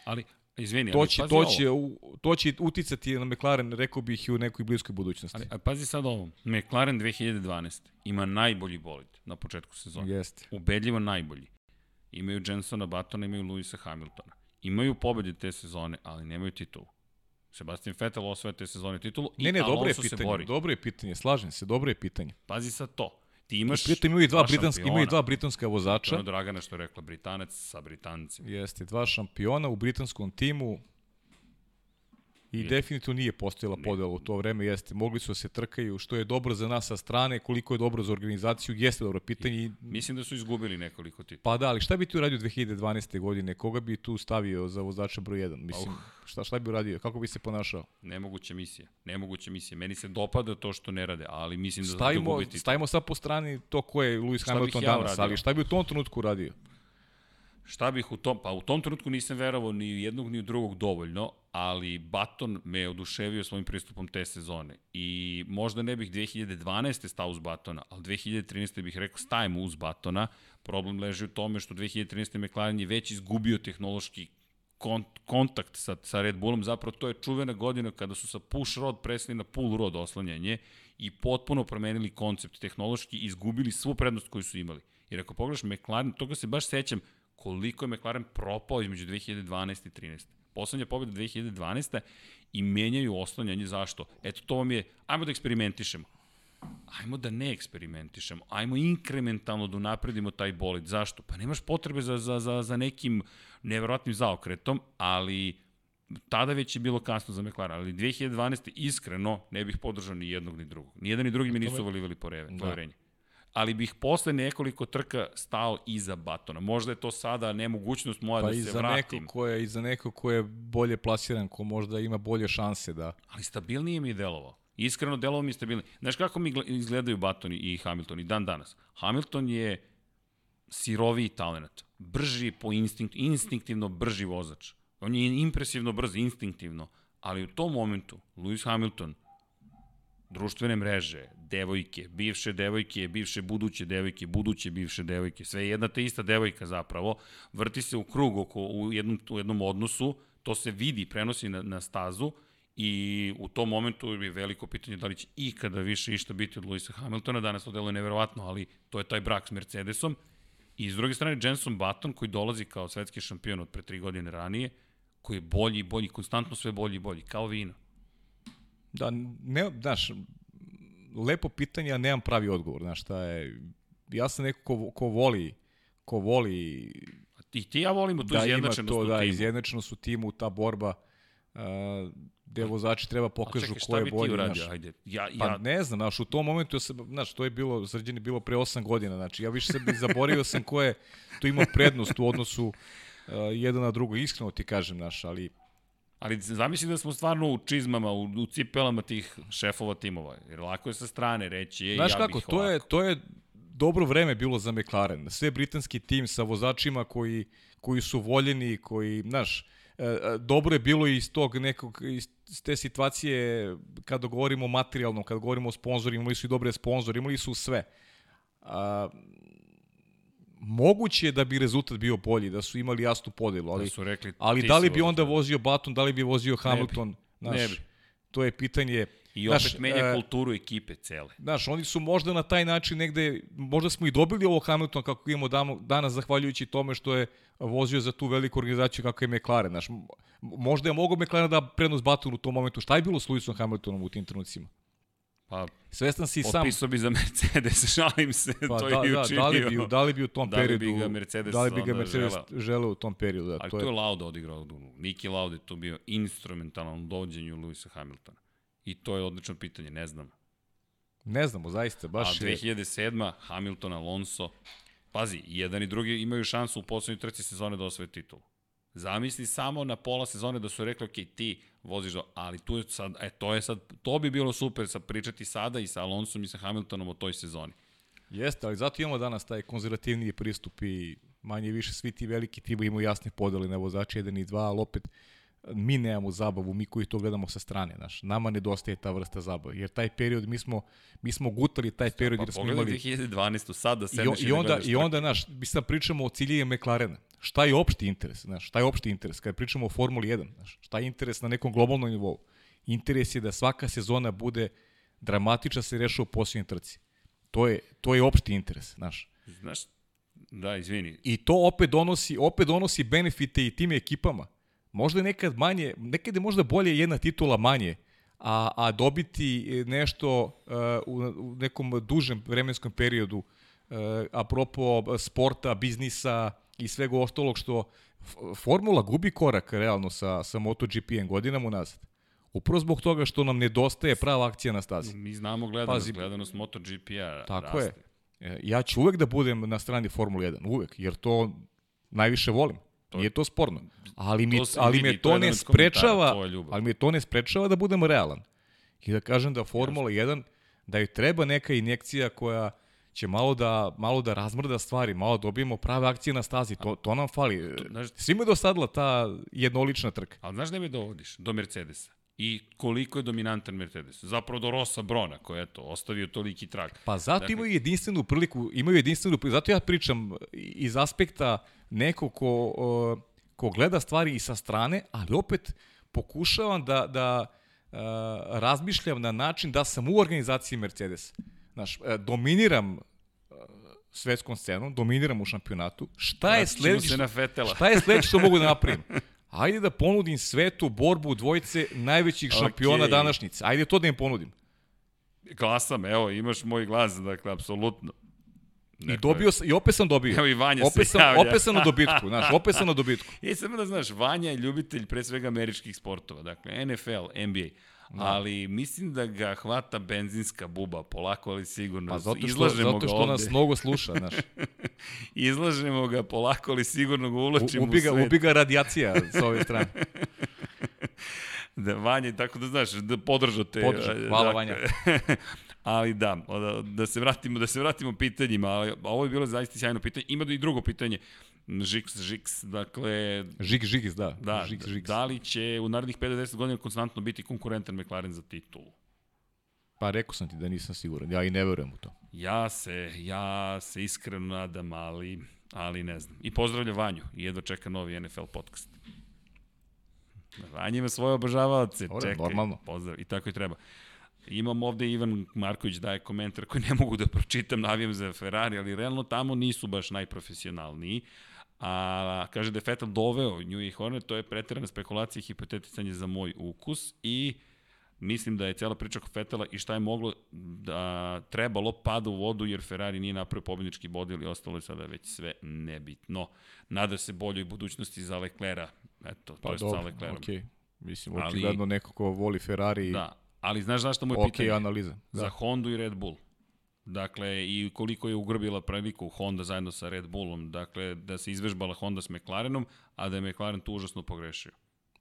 Ali, izvini, To će, to, će, u- to će uticati na McLaren, rekao bih, i u nekoj bliskoj budućnosti. Ali, a pazi sad ovo. McLaren 2012. ima najbolji bolid na početku sezone. Jeste. Ubedljivo najbolji. Imaju Jensona Battona, imaju Luisa Hamiltona. Imaju pobede te sezone, ali nemaju titulu. Sebastian Vettel osvaja te sezone titulu i Ne, ne, dobro je se pitanje. bori. Dobro je pitanje, slažem se, dobro je pitanje. Pazi sad to. Ti imaš Pritom imaju i dva, dva britanska, imaju i dva britanska vozača. ono Dragana što je rekla, Britanac sa Britancima. Jeste, dva šampiona u britanskom timu i Je. definitivno nije postojala podela u to vreme, jeste. Mogli su da se trkaju, što je dobro za nas sa strane, koliko je dobro za organizaciju, jeste dobro pitanje. i- Mislim da su izgubili nekoliko titula. Pa da, ali šta bi ti uradio 2012. godine? Koga bi tu stavio za vozača broj 1? Mislim, šta, šta bi uradio? Kako bi se ponašao? Nemoguća misija. Nemoguća misija. Meni se dopada to što ne rade, ali mislim da, da Stavimo, titul. stavimo sad po strani to ko je Lewis Hamilton ja danas, uradio? ali šta bi u tom trenutku uradio? Šta bih u tom, pa u tom trenutku nisam verovao ni jednog ni u drugog dovoljno, ali Baton me oduševio svojim pristupom te sezone. I možda ne bih 2012. stao uz Batona, ali 2013. bih rekao stajemo uz Batona. Problem leži u tome što 2013. McLaren je već izgubio tehnološki kon, kontakt sa, sa Red Bullom, zapravo to je čuvena godina kada su sa push rod presli na pull rod oslanjanje i potpuno promenili koncept tehnološki i izgubili svu prednost koju su imali. Jer ako pogledaš McLaren, toga se baš sećam koliko je McLaren propao između 2012. i 13. Poslednja pobjeda 2012. i menjaju oslanjanje. Zašto? Eto, to vam je, ajmo da eksperimentišemo. Ajmo da ne eksperimentišemo, ajmo inkrementalno da unapredimo taj bolid. Zašto? Pa nemaš potrebe za, za, za, za nekim neverovatnim zaokretom, ali tada već je bilo kasno za McLaren, ali 2012. iskreno ne bih podržao ni jednog ni drugog. Nijedan ni drugi mi nisu valivali poreve, Da. poverenje. Ali bih posle nekoliko trka stao iza Batona. Možda je to sada nemogućnost moja Pa da se za vratim. neko ko je i za neko ko je bolje plasiran, ko možda ima bolje šanse da ali stabilnije mi je delovao. Iskreno delovao mi je stabilnije. Znaš kako mi gle- izgledaju Baton i Hamilton i dan danas? Hamilton je siroviji talent. Brži po instinktu, instinktivno brži vozač. On je impresivno brz, instinktivno. Ali u tom momentu, Lewis Hamilton, društvene mreže, devojke, bivše devojke, bivše buduće devojke, buduće bivše devojke, sve je jedna te ista devojka zapravo, vrti se u krug oko, u, jednom, u jednom odnosu, to se vidi, prenosi na, na stazu i u tom momentu je veliko pitanje da li će ikada više išta biti od Luisa Hamiltona, danas to deluje neverovatno, ali to je taj brak s Mercedesom. I s druge strane, Jenson Button, koji dolazi kao svetski šampion od pre tri godine ranije, koji je bolji i bolji, konstantno sve bolji i bolji, kao vino. Da, ne, znaš, lepo pitanje, a nemam pravi odgovor. Znaš, šta je... Ja sam neko ko, ko voli ko voli I ti ja volimo tu da izjednačenost to, u da, timu. izjednačenost u timu, ta borba uh, gde vozači treba A pokažu čekaj, ko je ti bolji. uradio? Znaš. Ajde. Ja, Pa ja, ne znam, znaš, u tom momentu, ja sam, znaš, to je bilo, srđan je bilo pre 8 godina, znači ja više sebi zaboravio sam ko je tu imao prednost u odnosu uh, jedan na drugo, iskreno ti kažem, znaš, ali Ali zamisli da smo stvarno u čizmama, u, u cipelama tih šefova timova. Jer lako je sa strane reći, je, Znaš ja kako, bih to je, to je dobro vreme bilo za McLaren. Sve britanski tim sa vozačima koji, koji su voljeni, koji, znaš, e, e, dobro je bilo iz tog nekog, iz te situacije kada govorimo o materijalnom, kada govorimo o sponzorima, imali su i dobre sponzore, imali su sve. A, moguće je da bi rezultat bio bolji, da su imali jasnu podelu, ali, Da su rekli, ali da li bi onda vozio Baton, da li bi vozio Hamilton, znaš, Ne bi. to je pitanje. I opet Znaš, menja e, kulturu ekipe cele. Znaš, oni su možda na taj način negde, možda smo i dobili ovo Hamilton kako imamo damo, danas zahvaljujući tome što je vozio za tu veliku organizaciju kako je McLaren. Znaš, možda je mogao McLaren da prednost Baton u tom momentu. Šta je bilo s Lewisom Hamiltonom u tim trenucima? Pa, Svestan si sam... opisao bi za Mercedes, šalim se, Pa, to da, je da, učinio. da, li bi, da li bi u tom Da li bi periodu... ga Mercedes da li bi ga Mercedes želeo? želeo u tom periodu. Da, Ali to je je, Lauda odigrao. Niki Lauda je tu bio instrumentalan u dovođenju Lewisa Hamiltona. I to je odlično pitanje, ne znam. ne znamo, zaista, A baš je... 2007. Hamilton, Alonso, pazi, jedan i drugi imaju šansu u poslednjoj trci sezone da osvoje titulu. Zamisli samo na pola sezone da su rekli, ok, ti voziš do... Ali tu je sad, e, to je sad, to bi bilo super sa pričati sada i sa Alonsom i sa Hamiltonom o toj sezoni. Jeste, ali zato imamo danas taj konzervativniji pristup i manje i više svi ti veliki timovi imaju jasne podele na vozače 1 i 2, ali opet mi nemamo zabavu, mi koji to gledamo sa strane, znaš. Nama nedostaje ta vrsta zabave, jer taj period, mi smo, mi smo gutali taj period Pa jer smo pogledaj imali... 2012. sad da sedneš i, I da onda, i onda, znaš, mi sad pričamo o ciljevima McLarena. Šta je opšti interes, znaš, šta je opšti interes? Kada pričamo o Formuli 1, znaš, šta je interes na nekom globalnom nivou? Interes je da svaka sezona bude dramatična se reša u posljednjoj trci. To je, to je opšti interes, znaš. Znaš, da, izvini, I to opet donosi, opet donosi benefite i tim ekipama. Možda je nekad manje, nekad je možda bolje jedna titula manje, a, a dobiti nešto uh, u, u nekom dužem vremenskom periodu, uh, apropo sporta, biznisa i svega ostalog što formula gubi korak realno sa, sa MotoGP-em godinama unazad. Upravo zbog toga što nam nedostaje prava akcija na stazi. mi znamo gledanost, Pazi. gledanost MotoGP-a Tako raste. je. Ja ću uvek da budem na strani Formule 1, uvek, jer to najviše volim. Nije to sporno. Ali mi, to ali vidi, me to to ne sprečava, to ali me to ne sprečava da budem realan. I da kažem da Formula 1, da joj treba neka injekcija koja će malo da, malo da razmrda stvari, malo da dobijemo prave akcije na stazi. To, to nam fali. znaš- Svima je dosadila ta jednolična trka. Ali znaš gde me dovodiš? Do Mercedesa. I koliko je dominantan Mercedes. Zapravo do Rosa Brona, koji je to, ostavio toliki trag. Pa zato Dakle- imaju jedinstvenu priliku, imaju jedinstvenu priliku, zato ja pričam iz aspekta nekog ko, ko gleda stvari i sa strane, ali opet pokušavam da, da razmišljam na način da sam u organizaciji Mercedes. Znaš, e, dominiram a, svetskom scenom, dominiram u šampionatu. Šta je sledeće? se na Fetela. Šta je sledeće što mogu da napravim? Ajde da ponudim svetu borbu dvojice najvećih šampiona Okej. današnjice. Ajde to da im ponudim. Glasam, evo, imaš moj glas, dakle, apsolutno. I dobio sam, i opet sam dobio. Evo i Vanja opet se sam, javlja. opet sam na dobitku, znaš, opet sam na dobitku. I samo da znaš, Vanja je ljubitelj pre svega američkih sportova, dakle NFL, NBA. Da. Ali mislim da ga hvata benzinska buba, polako ali sigurno. Pa zato što, Izlažemo zato ga što ovde. nas mnogo sluša, znaš. Izlažemo ga polako ali sigurno ga uvlačimo U, ubi, ga, u svet. ubi ga radijacija sa ove strane. Da, Vanja, tako da znaš, da podržao te. Podržao, hvala, dakle, Vanja. ali da, da, da se vratimo, da se vratimo pitanjima, ali ovo je bilo zaista sjajno pitanje. Ima i drugo pitanje. Žiks, Žiks, dakle, Žig, žigs, da. da, Žigs, žigs. da li će u narednih 5-10 godina konstantno biti konkurentan McLaren za titulu? Pa rekao sam ti da nisam siguran, ja i ne verujem u to. Ja se, ja se iskreno nadam, ali, ali ne znam. I pozdravlja Vanju i jedva čeka novi NFL podcast. Vanja ima svoje obožavaoce, Dobro, čekaj. normalno. Pozdrav, i tako i treba. Imam ovde Ivan Marković daje komentar koji ne mogu da pročitam, navijam za Ferrari, ali realno tamo nisu baš najprofesionalniji. A kaže da je Vettel doveo New i Hornet, to je preterana spekulacija i hipoteticanje za moj ukus i mislim da je cela priča oko Fetela i šta je moglo da trebalo pada u vodu jer Ferrari nije napravio pobjednički bod ili ostalo je sada već sve nebitno. Nada se boljoj budućnosti za Leclera. Eto, Pa to je dobro, sa Leclerom. okej. Mislim, Ali- očigledno neko ko voli Ferrari, Da, ali znaš zašto mu je okej pitanje? analiza. Za Da. Hondu i Red Bull. Dakle, i koliko je ugrbila priliku Honda zajedno sa Red Bullom. Dakle, da se izvežbala Honda s McLarenom, a da je McLaren tu užasno pogrešio.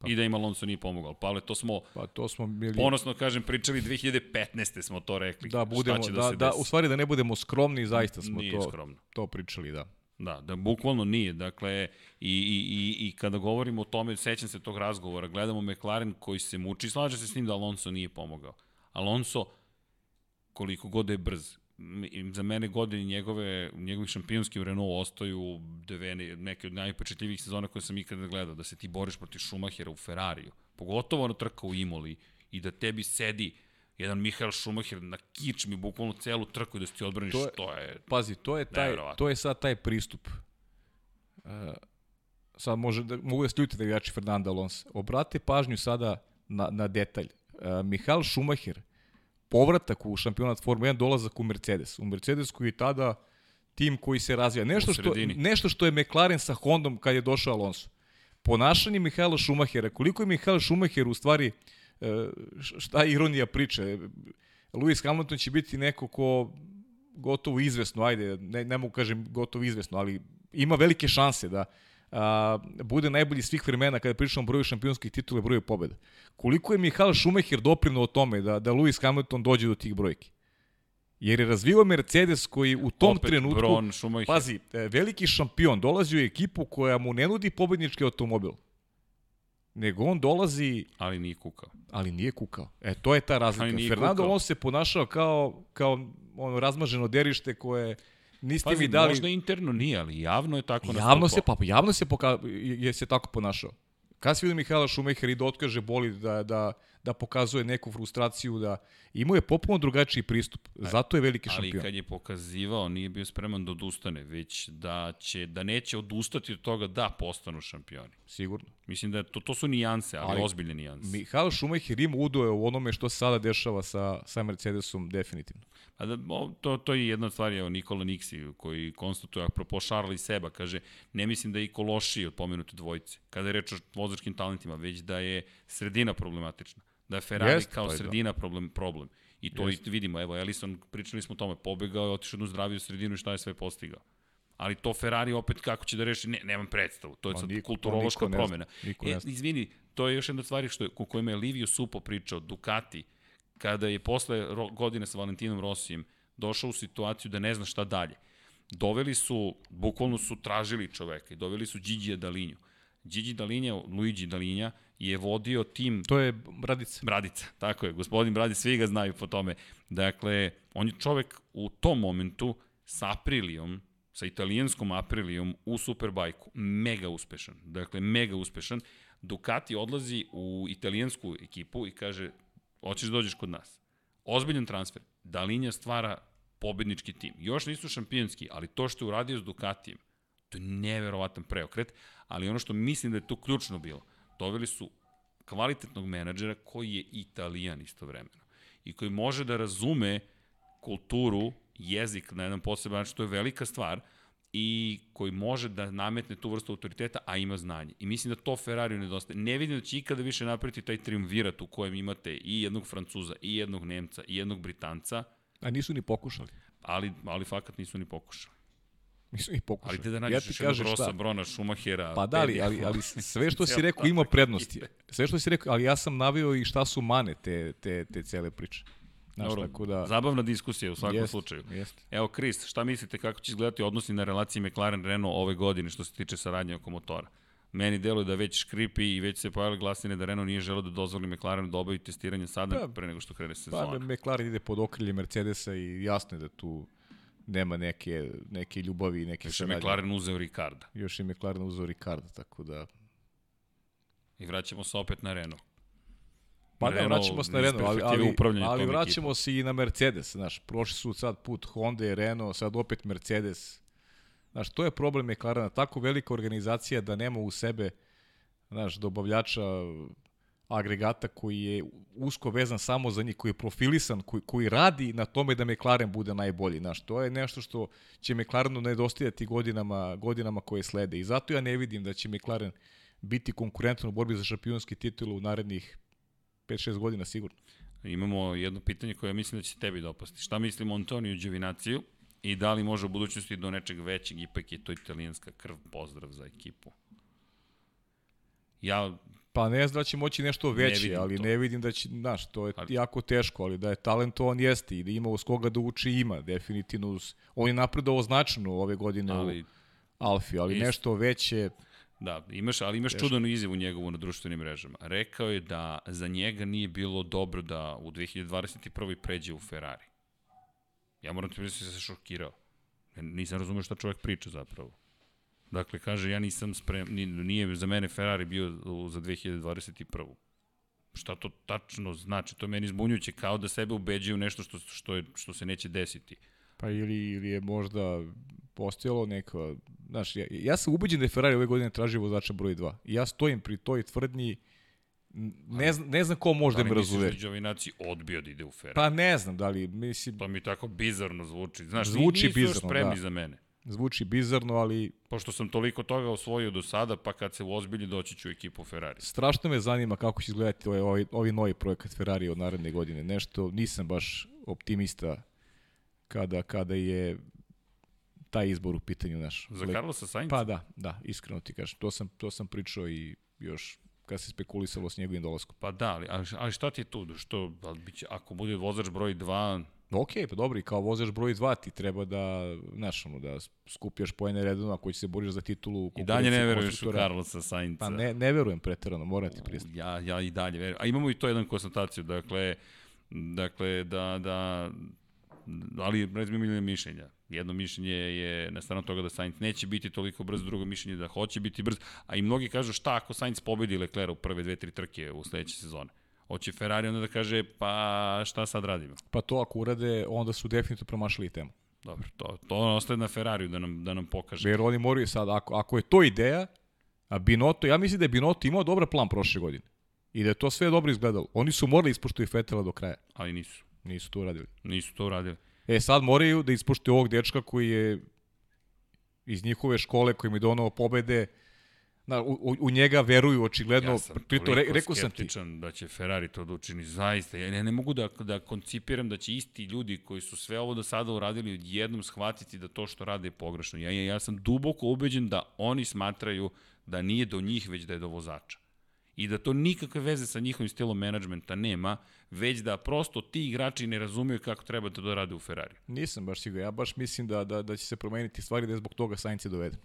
I da im Alonso nije pomogao. Pavle, to smo, Pa to smo bili... ponosno kažem, pričali 2015. smo to rekli. Da, budemo, da, da, da, u stvari da ne budemo skromni, zaista smo Nije to, skromno. to pričali, da. Da, da bukvalno nije. Dakle, i, i, i, i kada govorimo o tome, sećam se tog razgovora, gledamo McLaren koji se muči, slaže se s njim da Alonso nije pomogao. Alonso, koliko god da je brz, za mene godine njegove, njegovi šampionski u Renault ostaju dve ne- neke od najpečetljivih sezona koje sam ikada gledao, da se ti boriš protiv Schumachera u Ferrariju, pogotovo ono trka u Imoli i da tebi sedi jedan Mihael Schumacher na kičmi bukvalno celu trku i da se ti odbraniš, To je- to je Pazi, to je, taj, to je sad taj pristup. Uh, sad može da, mogu da se ljutite igrači Fernanda Alonso. Obrate pažnju sada na, na detalj. Uh, Mihael Schumacher, povratak u šampionat Formula 1, dolazak u Mercedes. U Mercedes koji je tada tim koji se razvija. Nešto što, nešto što je McLaren sa Hondom kad je došao Alonso. Ponašanje Mihaela Schumachera, koliko je Mihael Schumacher u stvari, e, šta je ironija priče, Lewis Hamilton će biti neko ko gotovo izvesno, ajde, ne, ne mogu kažem gotovo izvesno, ali ima velike šanse da a, bude najbolji svih vremena kada pričamo o broju šampionskih titula i broju pobjeda. Koliko je Mihael Schumacher doprinuo tome da, da Lewis Hamilton dođe do tih brojki? Jer je razvio Mercedes koji u tom opet trenutku... Bron. Pazi, e, veliki šampion dolazi u ekipu koja mu ne nudi pobednički automobil. Nego on dolazi, ali nije kukao. ali nije kukao. E, to je ta razlika. Fernando kukao. Alonso se ponašao kao, kao ono razmaženo derište koje niste Pazi, mi dali... možda interno nije, ali javno je tako Javno se, nastupao. pa javno se poka, je se tako ponašao. Kad se vidio Mihajla i da otkaže boli, da, da, da pokazuje neku frustraciju, da imao je popuno drugačiji pristup. Zato je veliki Ali šampion. kad je pokazivao, nije bio spreman da odustane, već da će da neće odustati od toga da postanu šampioni. Sigurno. Mislim da je to, to su nijanse, ali, Ali, ozbiljne nijanse. Mihael Schumacher ima udoje u onome što sada dešava sa, sa Mercedesom definitivno. A da, o, to, to je jedna od stvari, evo Nikola Niksi koji konstatuje, apropo Šarla i Seba, kaže, ne mislim da je Iko lošiji od pomenute dvojice, kada je reč o vozačkim talentima, već da je sredina problematična. Da je Ferrari Jest, kao pa je da. sredina problem, problem. I to Jest. vidimo, evo, Ellison, pričali smo o tome, pobegao je, otišao u zdraviju sredinu i šta je sve postigao. Ali to Ferrari opet kako će da reši, ne, nemam predstavu. To je Ma sad niko- kulturološka niko ne zna. Niko E, izvini, to je još jedna stvar što je, kojima je Livio Supo pričao, Ducati, kada je posle godine sa Valentinom Rosijem došao u situaciju da ne zna šta dalje. Doveli su, bukvalno su tražili čoveka i doveli su Gigi Dalinju. Gigi Dalinja, Luigi Dalinja je vodio tim To je Bradica. Bradica, tako je, gospodin Bradica, svi ga znaju po tome. Dakle, on je čovek u tom momentu sa Aprilijom, sa italijanskom Aprilijom u Superbajku, mega uspešan. Dakle, mega uspešan. Ducati odlazi u italijansku ekipu i kaže, hoćeš da dođeš kod nas. Ozbiljan transfer. Dalinja stvara pobednički tim. Još nisu šampionski, ali to što je uradio s Ducatijem, to je neverovatan preokret, ali ono što mislim da je tu ključno bilo, doveli su kvalitetnog menadžera koji je italijan istovremeno i koji može da razume kulturu, jezik na jedan poseban način, to je velika stvar i koji može da nametne tu vrstu autoriteta, a ima znanje. I mislim da to Ferrariju nedostaje. Ne vidim da će ikada više napraviti taj triumvirat u kojem imate i jednog Francuza, i jednog Nemca, i jednog Britanca, A nisu ni pokušali. ali, ali fakat nisu ni pokušali. Nisu ni pokušali. Ali te da ja nađeš ti još jednog Rosa, šta. Brona, Schumachera, Pa da, ali, ali, ali sve što si rekao ima prednosti. Sve što si rekao, ali ja sam navio i šta su mane te, te, te cele priče. Znaš, Dobro, tako da... Zabavna diskusija u svakom Jest, slučaju. Jest. Evo, Kris, šta mislite kako će izgledati odnosi na relaciji McLaren-Renault ove godine što se tiče saradnje oko motora? Meni deluje da već škripi i već se pojavile glasine da Renault nije želeo da dozvoli McLarenu da obavi testiranje sada Pa, pre nego što krene Pa sezona. McLaren ide pod okrilje Mercedesa i jasno je da tu nema neke, neke ljubavi i neke Još je saradnje. McLaren uzeo Ricarda. Još je McLaren uzeo Ricardo, tako da... I vraćamo se opet na Renault. Pa da, Renault vraćamo se na Renault, ali, ali, ali vraćamo se i na Mercedes, znaš, prošli su sad put Honda i Renault, sad opet Mercedes. Znaš, to je problem McLarena, tako velika organizacija da nema u sebe, znaš, dobavljača agregata koji je usko vezan samo za njih, koji je profilisan, koji, koji radi na tome da McLaren bude najbolji. Znaš, to je nešto što će McLarenu nedostajati godinama, godinama koje slede. I zato ja ne vidim da će McLaren biti konkurentan u borbi za šampionski titul u narednih 5-6 godina sigurno. Imamo jedno pitanje koje mislim da će tebi dopasti. Šta mislimo o Antoniju Đevinaciju i da li može u budućnosti do nečeg većeg, ipak je to italijanska krv, pozdrav za ekipu. Ja Pa ne znam da će moći nešto veće, ne ali to. ne vidim da će, znaš, to je ali... jako teško, ali da je talentovan jeste i da ima uz koga da uči ima, definitivno uz, on je napredovao značajno ove godine ali, u Alfi, ali ist... nešto veće, Da, imaš, ali imaš Teško. čudanu izjavu njegovu na društvenim mrežama. Rekao je da za njega nije bilo dobro da u 2021. pređe u Ferrari. Ja moram ti priznati da se šokirao. Nisam razumio šta čovjek priča zapravo. Dakle, kaže, ja nisam sprem, nije za mene Ferrari bio za 2021. Šta to tačno znači? To je meni zbunjujuće, kao da sebe ubeđuju nešto što, što, je, što se neće desiti. Pa ili, ili je možda postojalo neka... Znaš, ja, ja sam ubeđen da je Ferrari ove godine tražio vozača broj 2. I ja stojim pri toj tvrdnji ne znam, ne znam ko može da, da me razuveri. Da li da odbio da ide u Ferrari? Pa ne znam da li, mislim... Pa mi tako bizarno zvuči. Znaš, zvuči nisu bizarno, još spremni da. za mene. Zvuči bizarno, ali... Pošto sam toliko toga osvojio do sada, pa kad se ozbilji doći ću u ekipu Ferrari. Strašno me zanima kako će izgledati ovaj, ovaj, ovaj novi projekat Ferrari od naredne godine. Nešto, nisam baš optimista kada, kada je taj izbor u pitanju naš. Za Carlosa Sainz? Pa da, da, iskreno ti kažem. To sam, to sam pričao i još kad se spekulisalo s njegovim dolaskom. Pa da, ali, ali šta ti je tu? Što, biće, ako bude vozač broj 2, Ok, pa dobro, i kao vozač broj 2 ti treba da, znaš, ono, da skupljaš pojene redovno ako će se boriš za titulu. I dalje ne veruješ u Carlosa Sainca. Pa ne, ne verujem preterano, moram ti pristati. Ja, ja i dalje verujem. A imamo i to jedan konstataciju, dakle, dakle da, da, ali razmijem mišljenja. Jedno mišljenje je na stranu toga da Sainz neće biti toliko brz, drugo mišljenje da hoće biti brz, a i mnogi kažu šta ako Sainz pobedi Leclerc u prve dve, tri trke u sledeće sezone. Hoće Ferrari onda da kaže, pa šta sad radimo? Pa to ako urade, onda su definitivno promašili temu. Dobro, to, to ostaje na Ferrariju da nam, da nam pokaže. Jer oni moraju sad, ako, ako je to ideja, a Binotto, ja mislim da je Binotto imao dobar plan prošle godine. I da je to sve dobro izgledalo. Oni su morali ispoštuju Fetela do kraja. Ali nisu. Nisu to uradili. Nisu to uradili. E sad moraju da ispoštuju ovog dečka koji je iz njihove škole koji mi donao pobede, na, u, u njega veruju očigledno. Ja sam Prito, re, rekao sam ti. da će Ferrari to da učini zaista. Ja ne, ne mogu da, da koncipiram da će isti ljudi koji su sve ovo do sada uradili jednom shvatiti da to što rade je pogrešno. Ja, ja, ja sam duboko ubeđen da oni smatraju da nije do njih, već da je do vozača i da to nikakve veze sa njihovim stilom menadžmenta nema, već da prosto ti igrači ne razumeju kako treba da to rade u Ferrari. Nisam baš siguran, ja baš mislim da, da, da će se promeniti stvari da je zbog toga Sainz je doveden.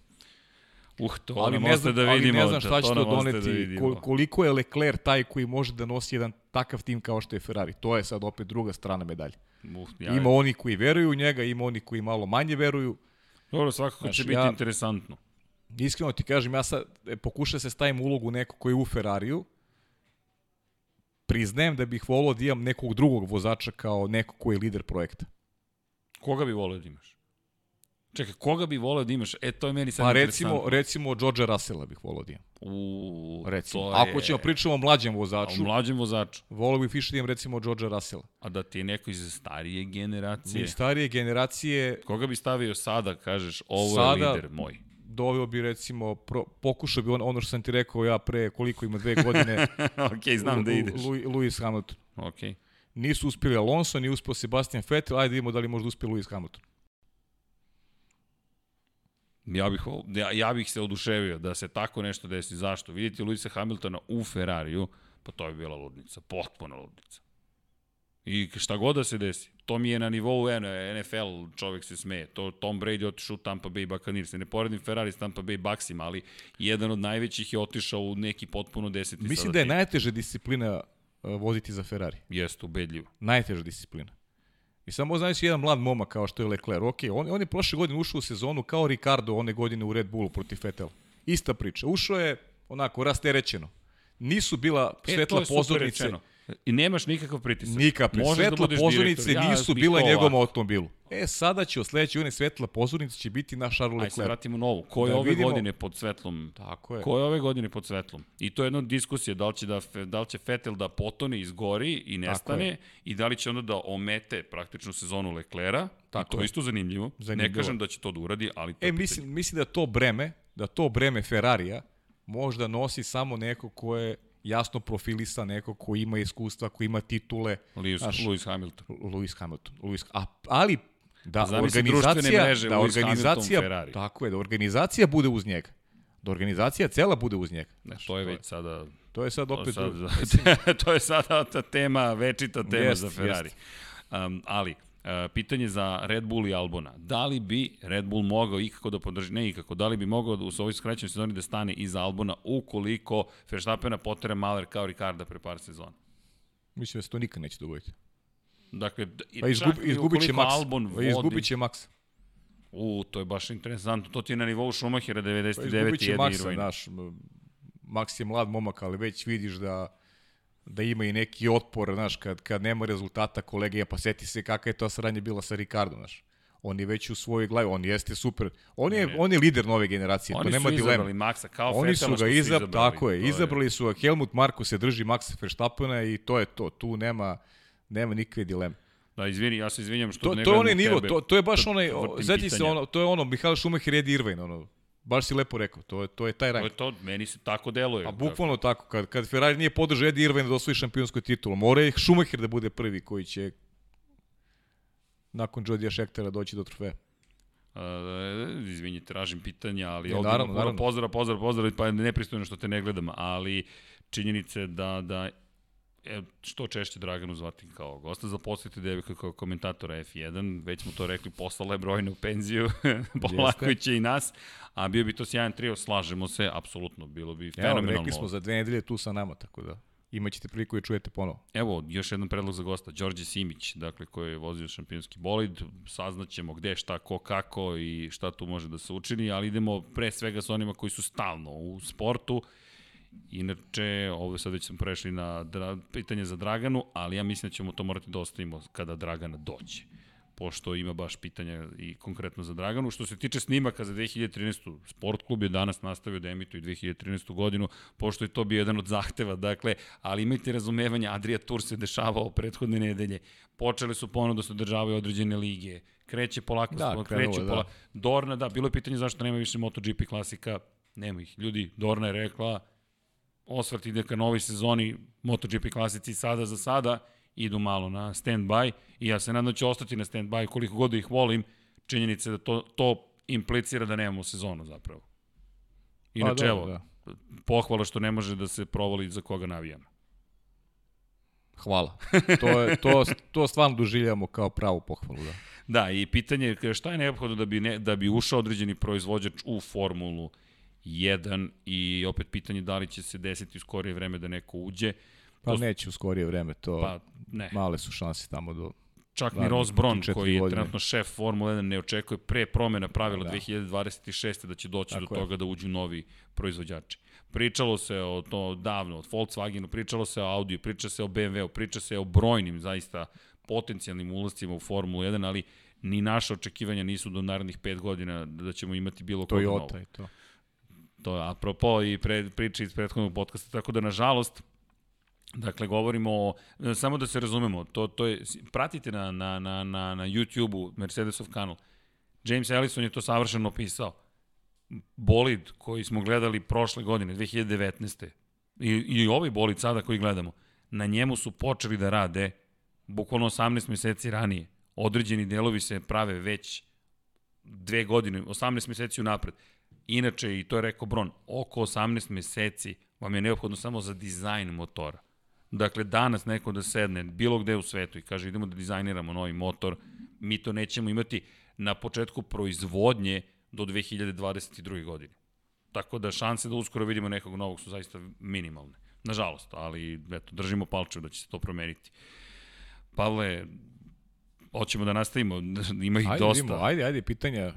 Uh, to ali ne znam, da vidimo. Ali ne znam šta će to, to doneti, da koliko je Leclerc taj koji može da nosi jedan takav tim kao što je Ferrari. To je sad opet druga strana medalje. Uh, ja ima oni koji veruju u njega, ima oni koji malo manje veruju. Dobro, svakako Znaš, će biti ja, interesantno. Iskreno ti kažem, ja sad e, pokušam se stavim ulogu neko koji je u Ferrariju, priznajem da bih volio da imam nekog drugog vozača kao neko koji je lider projekta. Koga bi volio da imaš? Čekaj, koga bi voleo da imaš? E, to je meni sad Pa recimo, recimo George Russella bih voleo da imam. U, recimo. To je... Ako ćemo pričamo o mlađem vozaču. O mlađem vozaču. Voleo bih više da imam recimo George Russella. A da ti je neko iz starije generacije? Iz starije generacije... Koga bi stavio sada, kažeš, ovo sada, je lider moj? Doveo bi recimo, pro, pokušao bi on, ono što sam ti rekao ja pre koliko ima dve godine. ok, znam da ideš. Lewis Hamilton. Ok. Nisu uspeli Alonso, nije uspio Sebastian Vettel, ajde vidimo da li možda uspije Lewis Hamilton. Ja bih, ja, ja bih se oduševio da se tako nešto desi. Zašto? Vidite Luisa Hamiltona u Ferrariju, pa to je bila ludnica, potpuna ludnica. I šta god da se desi, to mi je na nivou NFL, čovek se smeje. To Tom Brady otišao u Tampa Bay Buccaneers. Ne poredim Ferrari s Tampa Bay Bucksima, ali jedan od najvećih je otišao u neki potpuno deseti Mislim da je najteža disciplina uh, voziti za Ferrari. Jeste, ubedljivo. Najteža disciplina. I samo znaš jedan mlad momak kao što je Leclerc. Ok, on, on je prošle godine ušao u sezonu kao Ricardo one godine u Red Bullu protiv Vettel. Ista priča. Ušao je onako rasterećeno. Nisu bila e, svetla e, pozornice. I nemaš nikakav pritisak. Nikakve. Možeš da Svetla budeš pozornice direktor. Ja nisu bile to njegovom automobilu. E, sada će od sledeće godine svetla pozornice će biti na Charles Ajde se Leclerc. vratimo novu. Ko je Da ove vidimo- godine pod svetlom? Tako je. Ko je ove godine pod svetlom? I to je jedna diskusija, da li će, da, da li će Vettel da potone, izgori i nestane i da li će onda da omete praktičnu sezonu Leclera. Tako I to je isto zanimljivo. Ne Zanimljivo. kažem da će to da uradi, ali to E, mislim, mislim da to breme, da to breme Ferrarija možda nosi samo neko ko je jasno profilisan, neko ko ima iskustva, ko ima titule. Lewis, Znaš, Lewis Hamilton. Lewis Hamilton. Lewis, a, ali da društvene organizacija, mreže, da Lewis organizacija, Hamilton, tako je, da organizacija bude uz njega. Da organizacija cela bude uz njega. Ne, to je već sada To je sad To opet... sad, to je sada ta tema, večita tema Jest, za Ferrari. Um, ali, pitanje za Red Bull i Albona. Da li bi Red Bull mogao ikako da podrži, ne ikako, da li bi mogao da u ovoj skraćenoj sezoni da stane iza Albona ukoliko Verstappena potere Maler kao Ricarda pre par sezona? Mislim da se to nikad neće dogoditi. Dakle, i Pa izgub, i izgubit će Max. Albon Pa vodi, izgubit će Max. U, to je baš interesantno. To ti je na nivou Schumachera 99. Pa izgubit će Maxa, m, Max je mlad momak, ali već vidiš da da ima i neki otpor, znaš, kad, kad nema rezultata kolege, pa seti se kakva je to sranje bila sa Ricardom, znaš. On je već u svojoj glavi, on jeste super. On je, Ne. on je lider nove generacije, Oni to nema su dilema. izabrali Maxa kao Oni su ga izabrali, izabrali. tako je, To izabrali su Helmut Marko se drži Maxa Verstappena i to je to, tu nema, nema nikakve dileme. Da, izvini, ja se izvinjam što To, ne to je gledam onaj u nivo, tebe. to, to je baš To- onaj, zeti se ono, to je ono, Mihael Schumacher i Eddie Irvine, ono, baš si lepo rekao, to je, to je taj To rang. je to, meni se tako deluje. A bukvalno tako, kad, kad Ferrari nije podržao Eddie Irvine da osvoji šampionsku titulu, mora je Schumacher da bude prvi koji će nakon Jodija Schektera doći do trofeja. Uh, izvinji, tražim pitanja, ali ovdje naravno, naravno, naravno. pozdrav, pozdrav, pozdrav, pa je nepristojno što te ne gledam, ali činjenice da, da e, što češće Draganu zvati kao gosta, zaposliti Devika kao komentatora F1, već smo to rekli, poslala je brojne u penziju, polako će i nas, a bio bi to sjajan trio, slažemo se, apsolutno, bilo bi Evo, fenomenalno. rekli smo za dve nedelje tu sa nama, tako da imaćete priliku i čujete ponovo. Evo, još jedan predlog za gosta, Đorđe Simić, dakle, koji je vozio šampionski bolid, saznaćemo gde, šta, ko, kako i šta tu može da se učini, ali idemo pre svega sa onima koji su stalno u sportu. Inače, ovo sad već smo prešli na dra, pitanje za Draganu, ali ja mislim da ćemo to morati da ostavimo kada Dragana dođe pošto ima baš pitanja i konkretno za Draganu. Što se tiče snimaka za 2013. Sport klub je danas nastavio da emituje 2013. godinu, pošto je to bio jedan od zahteva, dakle, ali imajte razumevanja, Adria Tour se dešavao prethodne nedelje, počeli su ponovno da se održavaju određene lige, kreće polako, Da, da, krenulo kreće je, polako. Da. Dorna, da, bilo je pitanje zašto nema više MotoGP klasika, nema ih. Ljudi, Dorna je rekla, osvrt ide ka novoj sezoni MotoGP klasici sada za sada, idu malo na stand-by i ja se nadam da će ostati na stand-by koliko god da ih volim, činjenica je da to, to implicira da nemamo sezonu zapravo. Inače, Pa, evo, da. pohvala što ne može da se provali za koga navijamo. Hvala. To, je, to, to stvarno doživljamo kao pravu pohvalu. Da. Da, i pitanje je šta je neophodno da bi, ne, da bi ušao određeni proizvođač u Formulu 1 i opet pitanje da li će se desiti u skorije vreme da neko uđe. Pa To- neće u skorije vreme, to Pa ne, male su šanse tamo do... čak ni Ross Brown koji je trenutno šef Formule 1 ne očekuje pre promena pravila Da. da. 2026. da će doći Tako do je. toga da uđu novi proizvođači. Pričalo se o to davno, od Volkswagenu, pričalo se o Audiju, priča se o BMW-u, priča se o brojnim zaista potencijalnim ulazcima u Formulu 1, ali ni naše očekivanja nisu do narednih pet godina da ćemo imati bilo koga novog. Toyota i to. To je apropo i pre, priče iz prethodnog podcasta, tako da nažalost, dakle govorimo o, samo da se razumemo, to, to je, pratite na, na, na, na, na YouTube-u Mercedesov kanal, James Ellison je to savršeno opisao, bolid koji smo gledali prošle godine, 2019. I, i ovaj bolid sada koji gledamo, na njemu su počeli da rade bukvalno 18 meseci ranije. Određeni delovi se prave već dve godine, 18 meseci unapred. Inače, i to je rekao Bron, oko 18 meseci vam je neophodno samo za dizajn motora. Dakle, danas neko da sedne bilo gde u svetu i kaže idemo da dizajniramo novi motor, mi to nećemo imati na početku proizvodnje do 2022. godine. Tako da šanse da uskoro vidimo nekog novog su zaista minimalne. Nažalost, ali eto, držimo palčev da će se to promeniti. Pavle, hoćemo da nastavimo, ima ih Ajde, dosta. vidimo, ajde, ajde, pitanja.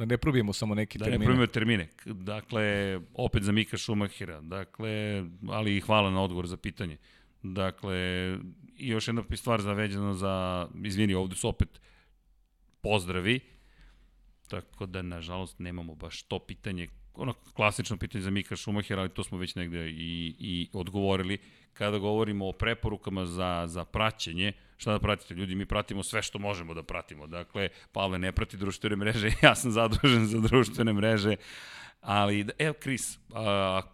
Da ne probijemo samo neki Da termine. ne probimo termine. Dakle, opet za Mika Šumahira. Dakle, ali i hvala na odgovor za pitanje. Dakle, i još jedna stvar zaveđena za, izvini, ovde su opet pozdravi, tako da, nažalost, nemamo baš to pitanje, ono klasično pitanje za Mika Šumahera, ali to smo već negde i, i odgovorili. Kada govorimo o preporukama za, za praćenje, šta da pratite? Ljudi, mi pratimo sve što možemo da pratimo. Dakle, Pavle ne prati društvene mreže, ja sam zadužen za društvene mreže, ali, evo, Kris,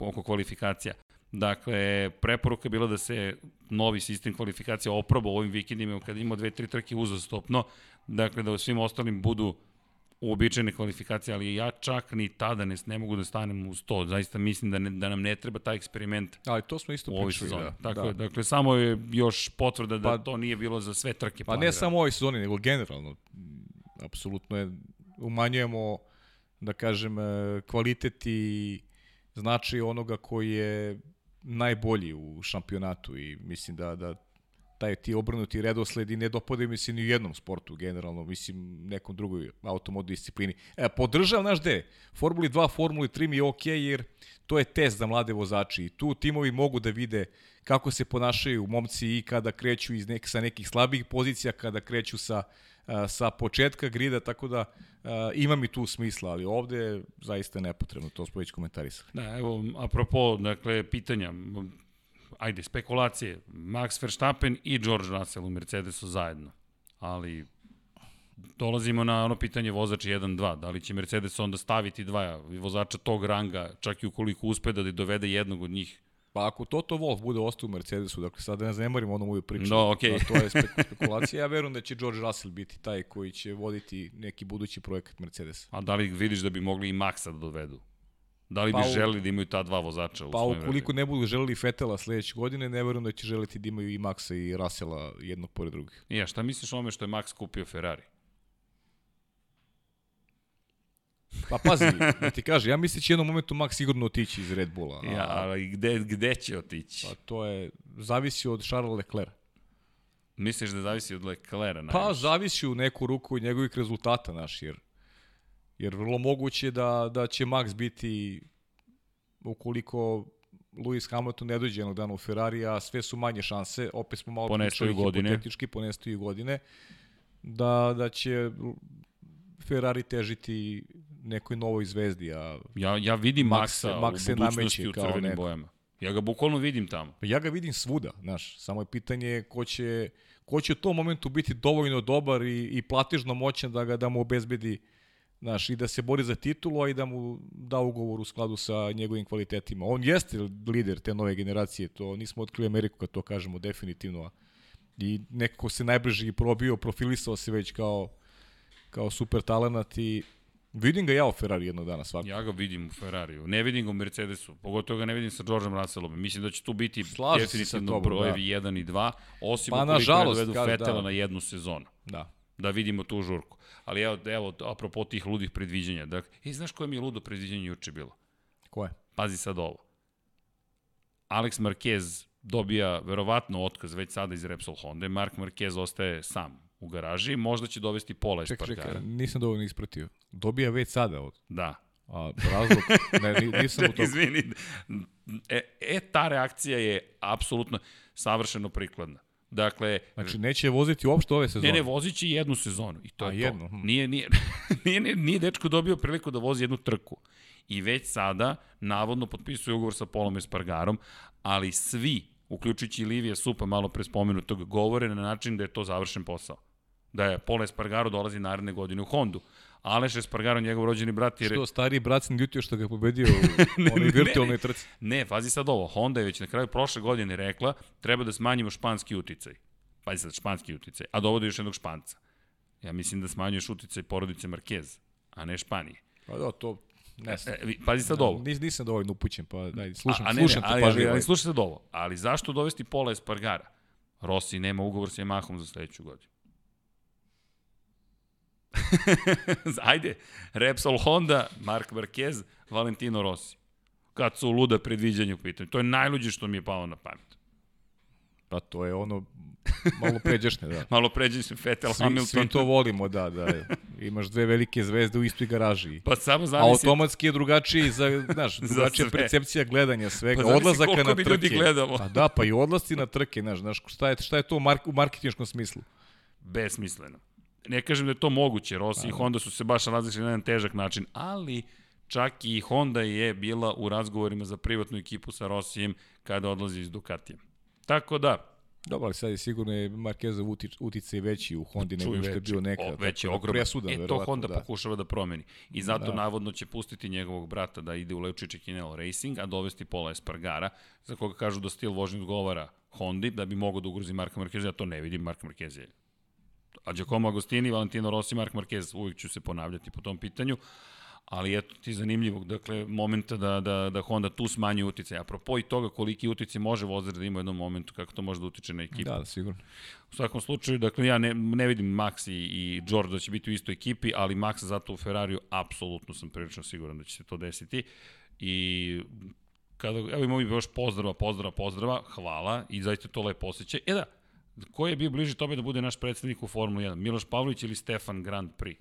oko kvalifikacija. Dakle, preporuka je bila da se novi sistem kvalifikacija oproba ovim vikendima kad ima dve, tri trke uzastopno, dakle da u svim ostalim budu uobičajene kvalifikacije, ali ja čak ni tada ne, ne mogu da stanem uz to. Zaista mislim da, ne, da nam ne treba taj eksperiment ali to smo isto u ovoj sezoni. Da, Tako, da. Dakle, samo je još potvrda da pa, to nije bilo za sve trke. Pa planira. ne samo u ovoj sezoni, nego generalno. Apsolutno je, umanjujemo, da kažem, e, kvalitet i značaj onoga koji je najbolji u šampionatu i mislim da, da taj ti obrnuti redosled i ne dopade mi se ni u jednom sportu generalno, mislim nekom drugoj automod disciplini. E, podržavam naš de, Formuli 2, Formuli 3 mi je okay, jer to je test za mlade vozači i tu timovi mogu da vide kako se ponašaju momci i kada kreću iz nek, sa nekih slabih pozicija, kada kreću sa, sa početka grida, tako da ima mi tu smisla, ali ovde je zaista nepotrebno, to smo već komentarisali. Da, evo, apropo, dakle, pitanja, ajde, spekulacije, Max Verstappen i George Russell u Mercedesu zajedno, ali dolazimo na ono pitanje vozač 1-2, da li će Mercedes onda staviti dva vozača tog ranga, čak i ukoliko uspe da dovede jednog od njih Pa ako Toto Wolf bude ostao u Mercedesu, dakle sada ne zanemarimo ono moju priču, no, okay. da, to je spekulacija, ja verujem da će George Russell biti taj koji će voditi neki budući projekat Mercedes. A da li vidiš da bi mogli i Maxa da dovedu? Da li pa bi želeli da imaju ta dva vozača u pa Pa ukoliko ne budu želeli Fetela sledeće godine, ne verujem da će želiti da imaju i Maxa i Russella jednog pored drugih. I ja, šta misliš o ome što je Max kupio Ferrari? Pa pazi, da ti kaže, ja mislim da će jednom momentu Max sigurno otići iz Red Bulla. A, ja, ali gde, gde će otići? Pa to je, zavisi od Charles Leclerc. Misliš da zavisi od Leclerca? Najviše? Pa zavisi u neku ruku i njegovih rezultata, naš, jer, jer vrlo moguće da, da će Max biti, ukoliko Lewis Hamilton ne dođe jednog dana u Ferrari, a sve su manje šanse, opet smo malo ponestaju godine. hipotetički, ponestaju godine, da, da će Ferrari težiti nekoj novoj zvezdi. A ja, ja vidim Maxa, Max u budućnosti u crvenim neko. bojama. Ja ga bukvalno vidim tamo. Pa ja ga vidim svuda, znaš. Samo je pitanje ko će, ko će u tom momentu biti dovoljno dobar i, i platežno moćan da, ga, da mu obezbedi Znaš, i da se bori za titulu, a i da mu da ugovor u skladu sa njegovim kvalitetima. On jeste lider te nove generacije, to nismo otkrili Ameriku kad to kažemo definitivno. I nekako se najbrže i probio, profilisao se već kao, kao super talenat i Vidim ga ja u Ferrari jednog dana svakako. Ja ga vidim u Ferrariju. Ne vidim ga u Mercedesu. Pogotovo ga ne vidim sa Georgeom Russellom. Mislim da će tu biti Slaži definitivno brojevi da. 1 i 2, osim pa, ukoliko ne dovedu Fetela da. na jednu sezonu. Da. Da vidimo tu žurku. Ali evo, evo apropo tih ludih predviđanja. Dakle, i znaš koje mi je ludo predviđanje juče bilo? Koje? Pazi sad ovo. Alex Marquez dobija verovatno otkaz već sada iz Repsol Honda. Mark Marquez ostaje sam u garaži, možda će dovesti pola Espargara. Čekaj, čekaj, nisam dovoljno ispratio. Dobija već sada od... Da. A razlog, ne, nisam u to... Izvini, e, e, ta reakcija je apsolutno savršeno prikladna. Dakle, znači neće voziti uopšte ove sezone. Ne, ne, vozit će jednu sezonu i to A, je jednu. to. Hm. Nije, nije, nije, nije, nije dečko dobio priliku da vozi jednu trku. I već sada, navodno, potpisuje ugovor sa Polom Espargarom, ali svi, uključujući Livija Supa, malo pre spomenutog, govore na način da je to završen posao da je Pola Espargaro dolazi naredne godine u Hondu. Aleš Espargaro, njegov rođeni brat je... Što, stari brat sam ljutio što ga je pobedio u onoj virtualnoj trci? Ne, fazi sad ovo. Honda je već na kraju prošle godine rekla treba da smanjimo španski uticaj. Pazi sad, španski uticaj. A dovodi još jednog španca. Ja mislim da smanjuješ uticaj porodice Marquez, a ne Španije. Pa da, to ne znam. E, pazi sad ovo. Nis, nisam dovoljno upućen, pa daj, slušam, a, a ne, slušam ne, ali, ali, ali, slušaj sad ovo. Ali zašto dovesti Pola Espargara? Rossi nema ugovor sa Yamahom za sledeću godinu. Ajde, Repsol Honda, Mark Marquez, Valentino Rossi. Kad su luda predviđanja u pitanju. To je najluđe što mi je palo na pamet. Pa to je ono malo pređašnje, da. Malo pređašnje Vettel, Svi, Hamilton. svi to volimo, da, da. Imaš dve velike zvezde u istoj garaži. Pa samo A zamisli. automatski je drugačiji za, znaš, Za drugačija sve. percepcija gledanja svega, Pa odlazaka na trke. ljudi gledalo. Pa da, pa i odlasci na trke, znaš, znaš šta je, šta je to u marketinškom smislu? besmisleno. Ne kažem da je to moguće, Rossi Pa i Honda su se baš različili na jedan težak način, ali čak i Honda je bila u razgovorima za privatnu ekipu sa Rossijem kada odlazi iz Ducatija. Tako da, Dobro, ali sad je sigurno je Markezov utic, uticaj veći u Hondi nego čuj što je veći, bio nekada. o, već je da ogroman. Presudan, e, to Honda da. pokušava da promeni. I zato Da. navodno će pustiti njegovog brata da ide u Leučiće Kinelo Racing, a dovesti Pola Espargara, za koga kažu da stil vožnje odgovara Hondi, da bi mogao da ugrozi Marka Markeza. Ja to ne vidim, Mark Marquez je a Giacomo Agostini, Valentino Rossi, Mark Marquez, uvijek ću se ponavljati po tom pitanju, ali eto ti zanimljivog, dakle, momenta da, da, da Honda tu smanji uticaj. Apropo i toga koliki uticaj može vozač da ima u jednom momentu, kako to može da utiče na ekipu. Da, da, sigurno. U svakom slučaju, dakle, ja ne, ne vidim Max i, i George da će biti u istoj ekipi, ali Max zato u Ferrariju, apsolutno sam prilično siguran da će se to desiti. I kada, evo imamo još pozdrava, pozdrava, pozdrava, hvala i zaista to lepo osjećaj. E da, ko je bio bliži tome da bude naš predsednik u Formuli 1? Miloš Pavlović ili Stefan Grand Prix?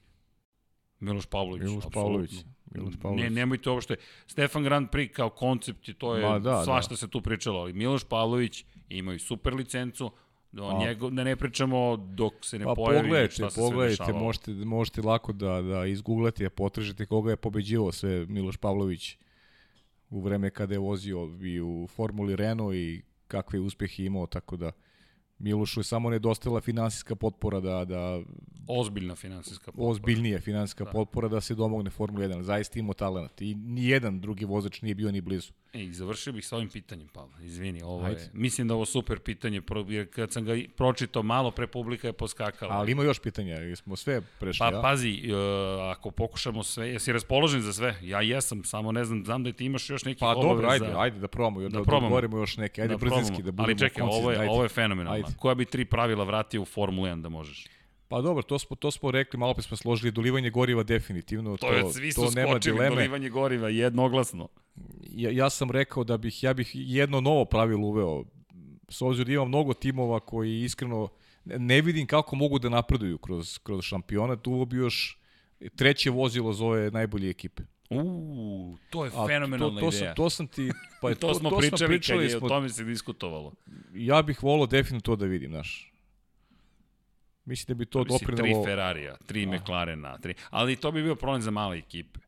Miloš Pavlović, Miloš apsolutno. Pavlović. Miloš Pavlović. Ne, nemojte uopšte. Stefan Grand Prix kao koncept, je- to je Ma, da, svašta da. se tu pričalo, ali Miloš Pavlović ima i super licencu, o A. njegov, da ne pričamo dok se ne Pa pojavi pogledajte, šta se pogledajte, sve dešavalo. možete, možete lako da, da izgooglate, a potražite koga je pobeđivao sve Miloš Pavlović u vreme kada je vozio i u Formuli Renault i kakve uspehe imao, tako da Milošu je samo nedostala finansijska potpora da, da Ozbiljna finansijska potpora. ozbiljnija finansijska Da. potpora da se domogne Formula 1. Zaista imao talent i nijedan drugi vozač nije bio ni blizu. Ej, završio bih sa ovim pitanjem, Pavle. Izvini, ovo Ajde. je, mislim da ovo super pitanje, jer kad sam ga pročitao malo pre publika je poskakala. Ali ima još pitanja, jer smo sve prešli. Pa ja? pazi, uh, ako pokušamo sve, jesi raspoložen za sve? Ja jesam, samo ne znam, znam da ti imaš još nekih Pa obaveza. dobro, ajde, ajde da probamo, da, da, da probamo. odgovorimo još neke. Ajde da brzinski, da budemo Ali čekaj, ovo koncizni, je, ajde. ovo je fenomenalno. Ajde. Koja bi tri pravila vratio u Formulu 1 da možeš? Pa dobro, to smo, to smo rekli, malo pre smo složili, dolivanje goriva definitivno, To, to, je, svi su to nema skočili, dileme. dolivanje goriva, jednoglasno. Ja, ja sam rekao da bih, ja bih jedno novo pravilo uveo, s obzirom da ima mnogo timova koji iskreno ne vidim kako mogu da napreduju kroz, kroz šampionat, uveo bi još treće vozilo za ove najbolje ekipe. Uuu, to je A fenomenalna to, to ideja. Sam, to sam ti, pa je to, smo to pričali, pričali kad je smo, o tome se diskutovalo. ja bih volao definitivno to da vidim, znaš. Mislim da bi to Mislim, tri. Ferrarija, tri Ah. McLarena, tri... ali to bi bio problem za male ekipe.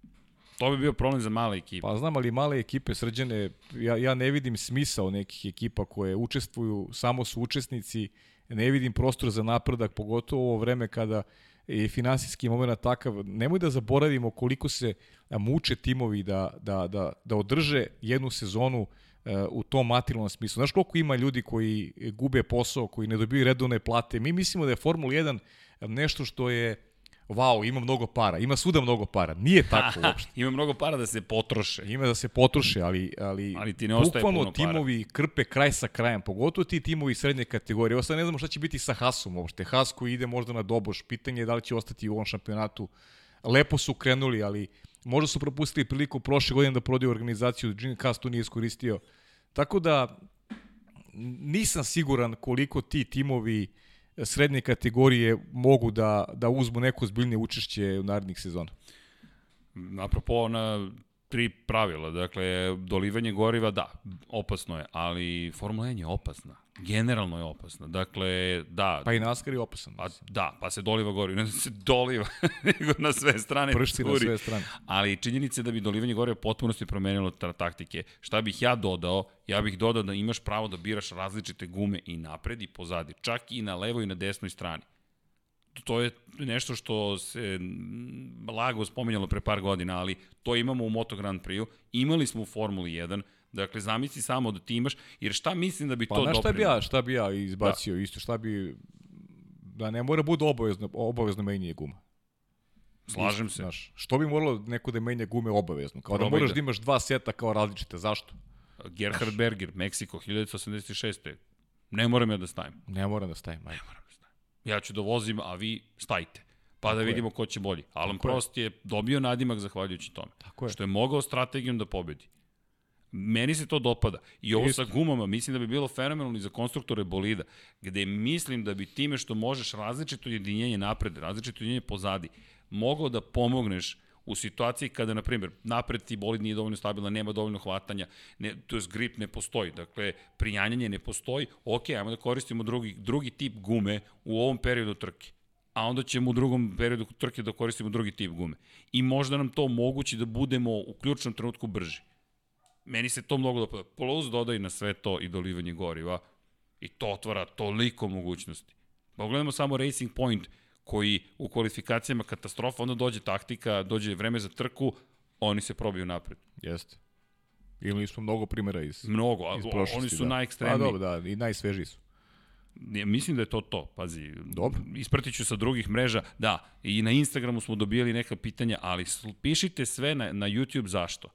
To bi bio problem za male ekipe. Pa znam, ali male ekipe srđane, ja, ja ne vidim smisao nekih ekipa koje učestvuju, samo su učesnici, ne vidim prostor za napredak, pogotovo ovo vreme kada je finansijski moment takav. Nemoj da zaboravimo koliko se muče timovi da, da, da, da održe jednu sezonu e, u tom materijalnom smislu. Znaš koliko ima ljudi koji gube posao, koji ne dobiju redovne plate? Mi mislimo da je Formula 1 nešto što je wow, ima mnogo para, ima svuda mnogo para. Nije tako uopšte. Ima mnogo para da se potroše. Ima da se potroše, ali, ali, Ali ti ne bukvalno puno para. timovi krpe kraj sa krajem, pogotovo ti timovi srednje kategorije. Sad ne znamo šta će biti sa Hasom uopšte. Has koji ide možda na doboš, pitanje je da li će ostati u ovom šampionatu. Lepo su krenuli, ali možda su propustili priliku prošle godine da prodaju organizaciju, Gene Haas tu nije iskoristio. Tako da nisam siguran koliko ti timovi srednje kategorije mogu da, da uzmu neko zbiljnije učešće u narednih sezona. Apropo ona tri pravila, dakle, dolivanje goriva, da, opasno je, ali Formula 1 je opasna. Generalno je opasna. Dakle, da, Pa i NASCAR je opasan. pa, da, pa se doliva gorivo, ne se doliva, nego na sve strane Pršti na sve strane. Ali činjenica je da bi dolivanje goriva potpunosti promenilo ta taktike. Šta bih ja dodao? Ja bih dodao da imaš pravo da biraš različite gume i napred i pozadi, čak i na levoj i na desnoj strani. To je nešto što se lago spominjalo pre par godina, ali to imamo u Moto Grand Prix-u, imali smo u Formuli 1, Dakle, zamisli samo da ti imaš, jer šta mislim da bi Pa to znaš šta bi ja, šta bi ja izbacio da. isto, šta bi da ne mora bude obavezno, obavezno menjanje guma. Slažem se. Znaš, što bi moralo neko da menja gume obavezno? Kao da Probaj moraš da- da imaš dva seta kao različite. Zašto? Gerhard Berger, Meksiko, 1986. Ne moram ja da stavim. Ne moram da stavim. Ajde. Ja ću da vozim, a vi stajte. Pa da Tako je. vidimo ko će bolji. Alan Tako je. Prost je dobio nadimak zahvaljujući tome. Tako je. Što je mogao strategijom da pobedi. Meni se to dopada. I ovo Isto. sa gumama, mislim da bi bilo fenomenalno i za konstruktore bolida, gde mislim da bi time što možeš različito jedinjenje napred, različito jedinjenje pozadi, mogao da pomogneš u situaciji kada, na primjer, napred ti bolid nije dovoljno stabilan, nema dovoljno hvatanja, ne, to je grip ne postoji, dakle, prijanjanje ne postoji, ok, ajmo da koristimo drugi, drugi tip gume u ovom periodu trke a onda ćemo u drugom periodu trke da koristimo drugi tip gume. I možda nam to omogući da budemo u ključnom trenutku brži. Meni se to mnogo dopada. Plus dodaj na sve to i dolivanje goriva i to otvara toliko mogućnosti. Pogledamo samo Racing Point koji u kvalifikacijama katastrofa, onda dođe taktika, dođe vreme za trku, oni se probiju napred. Jeste. Ili smo mnogo primjera iz Mnogo, a, iz oni su da. najekstremniji. Pa dobro, da, i najsvežiji su. Mislim da je to to, pazi. Dobro. Ispratit ću sa drugih mreža. Da, i na Instagramu smo dobijali neka pitanja, ali pišite sve na, na YouTube zašto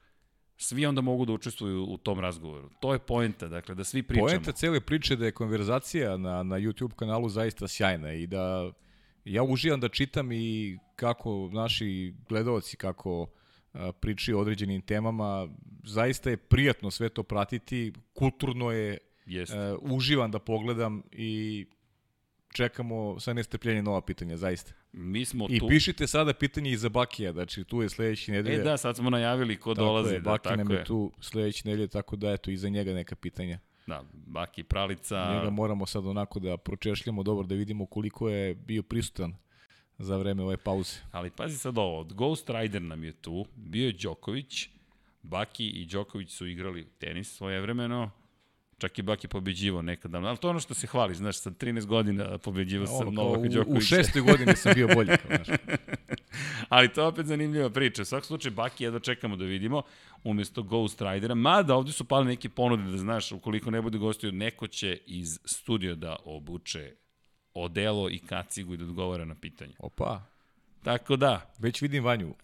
svi onda mogu da učestvuju u tom razgovoru. To je poenta, dakle, da svi pričamo. Poenta cele priče da je konverzacija na, na YouTube kanalu zaista sjajna i da ja uživam da čitam i kako naši gledalci, kako pričaju o određenim temama, zaista je prijatno sve to pratiti, kulturno je, Jest. A, uživam da pogledam i čekamo sa nestrpljenjem nova pitanja, zaista. Mi smo I tu... pišite sada pitanje i za Bakija, znači tu je sledeći nedelje. E da, sad smo najavili ko tako dolazi. Je, da, Baki nam je, je tu sledeći nedelje, tako da eto, i za njega neka pitanja. Da, Baki Pralica... Njega moramo sad onako da pročešljamo dobro, da vidimo koliko je bio prisutan za vreme ove pauze. Ali pazi sad ovo, Ghost Rider nam je tu, bio je Đoković, Baki i Đoković su igrali tenis svojevremeno, Čak i Baki pobeđivo nekada. Ali to je ono što se hvali, znaš, sa 13 godina pobeđivo sam Novaka Đokovića. U šestoj godini sam bio bolji. Kao, znaš. Ali to je opet zanimljiva priča. U svakom slučaju, Baki jedva čekamo da vidimo umesto Ghost Ridera. Mada ovde su pali neke ponude da znaš, ukoliko ne bude gostio, neko će iz studio da obuče odelo i kacigu i da odgovara na pitanje. Opa. Tako da. Već vidim Vanju.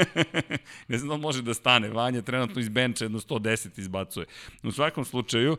ne znam da može da stane. Vanja trenutno iz benča jedno 110 izbacuje. U svakom slučaju,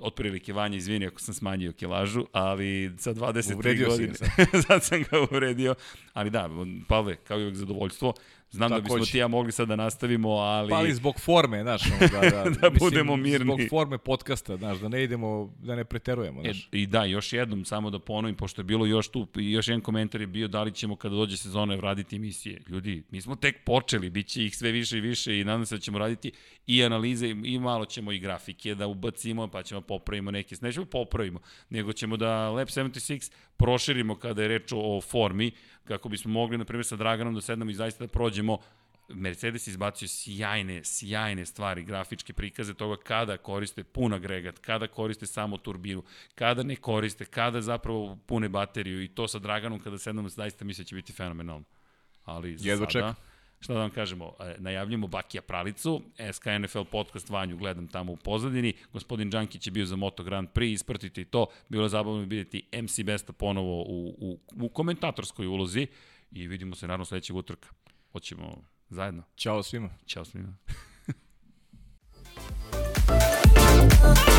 otprilike Vanja, izvini ako sam smanjio kilažu, ali sa 23 uvredio godine, sad sam ga uvredio, ali da, Pavle, kao i uvek zadovoljstvo, Znam Tako da bismo ti ja mogli sad da nastavimo, ali... Pa ali zbog forme, znaš, da, da, da mislim, budemo mirni. Zbog forme podcasta, znaš, da ne idemo, da ne preterujemo, znaš. E, I da, još jednom, samo da ponovim, pošto je bilo još tu, još jedan komentar je bio da li ćemo kada dođe sezona vraditi emisije. Ljudi, mi smo tek počeli, bit će ih sve više i više i nadam se da ćemo raditi i analize i malo ćemo i grafike da ubacimo, pa ćemo popravimo neke, nećemo popravimo, nego ćemo da Lab 76 proširimo kada je reč o formi, kako bismo mogli, na primjer, sa Draganom da sednemo i zaista da prođemo Mercedes izbacio sjajne, sjajne stvari, grafičke prikaze toga kada koriste pun agregat, kada koriste samo turbinu, kada ne koriste, kada zapravo pune bateriju i to sa Draganom kada sednemo zaista misle da će biti fenomenalno. Ali za Jedva sada, čekam šta da vam kažemo, e, najavljamo Bakija Pralicu, SK NFL podcast Vanju gledam tamo u pozadini, gospodin Đankić je bio za Moto Grand Prix, ispratite i to, bilo je zabavno vidjeti MC Besta ponovo u, u, u komentatorskoj ulozi i vidimo se naravno sledećeg utrka. Hoćemo zajedno. Ćao svima. Ćao svima.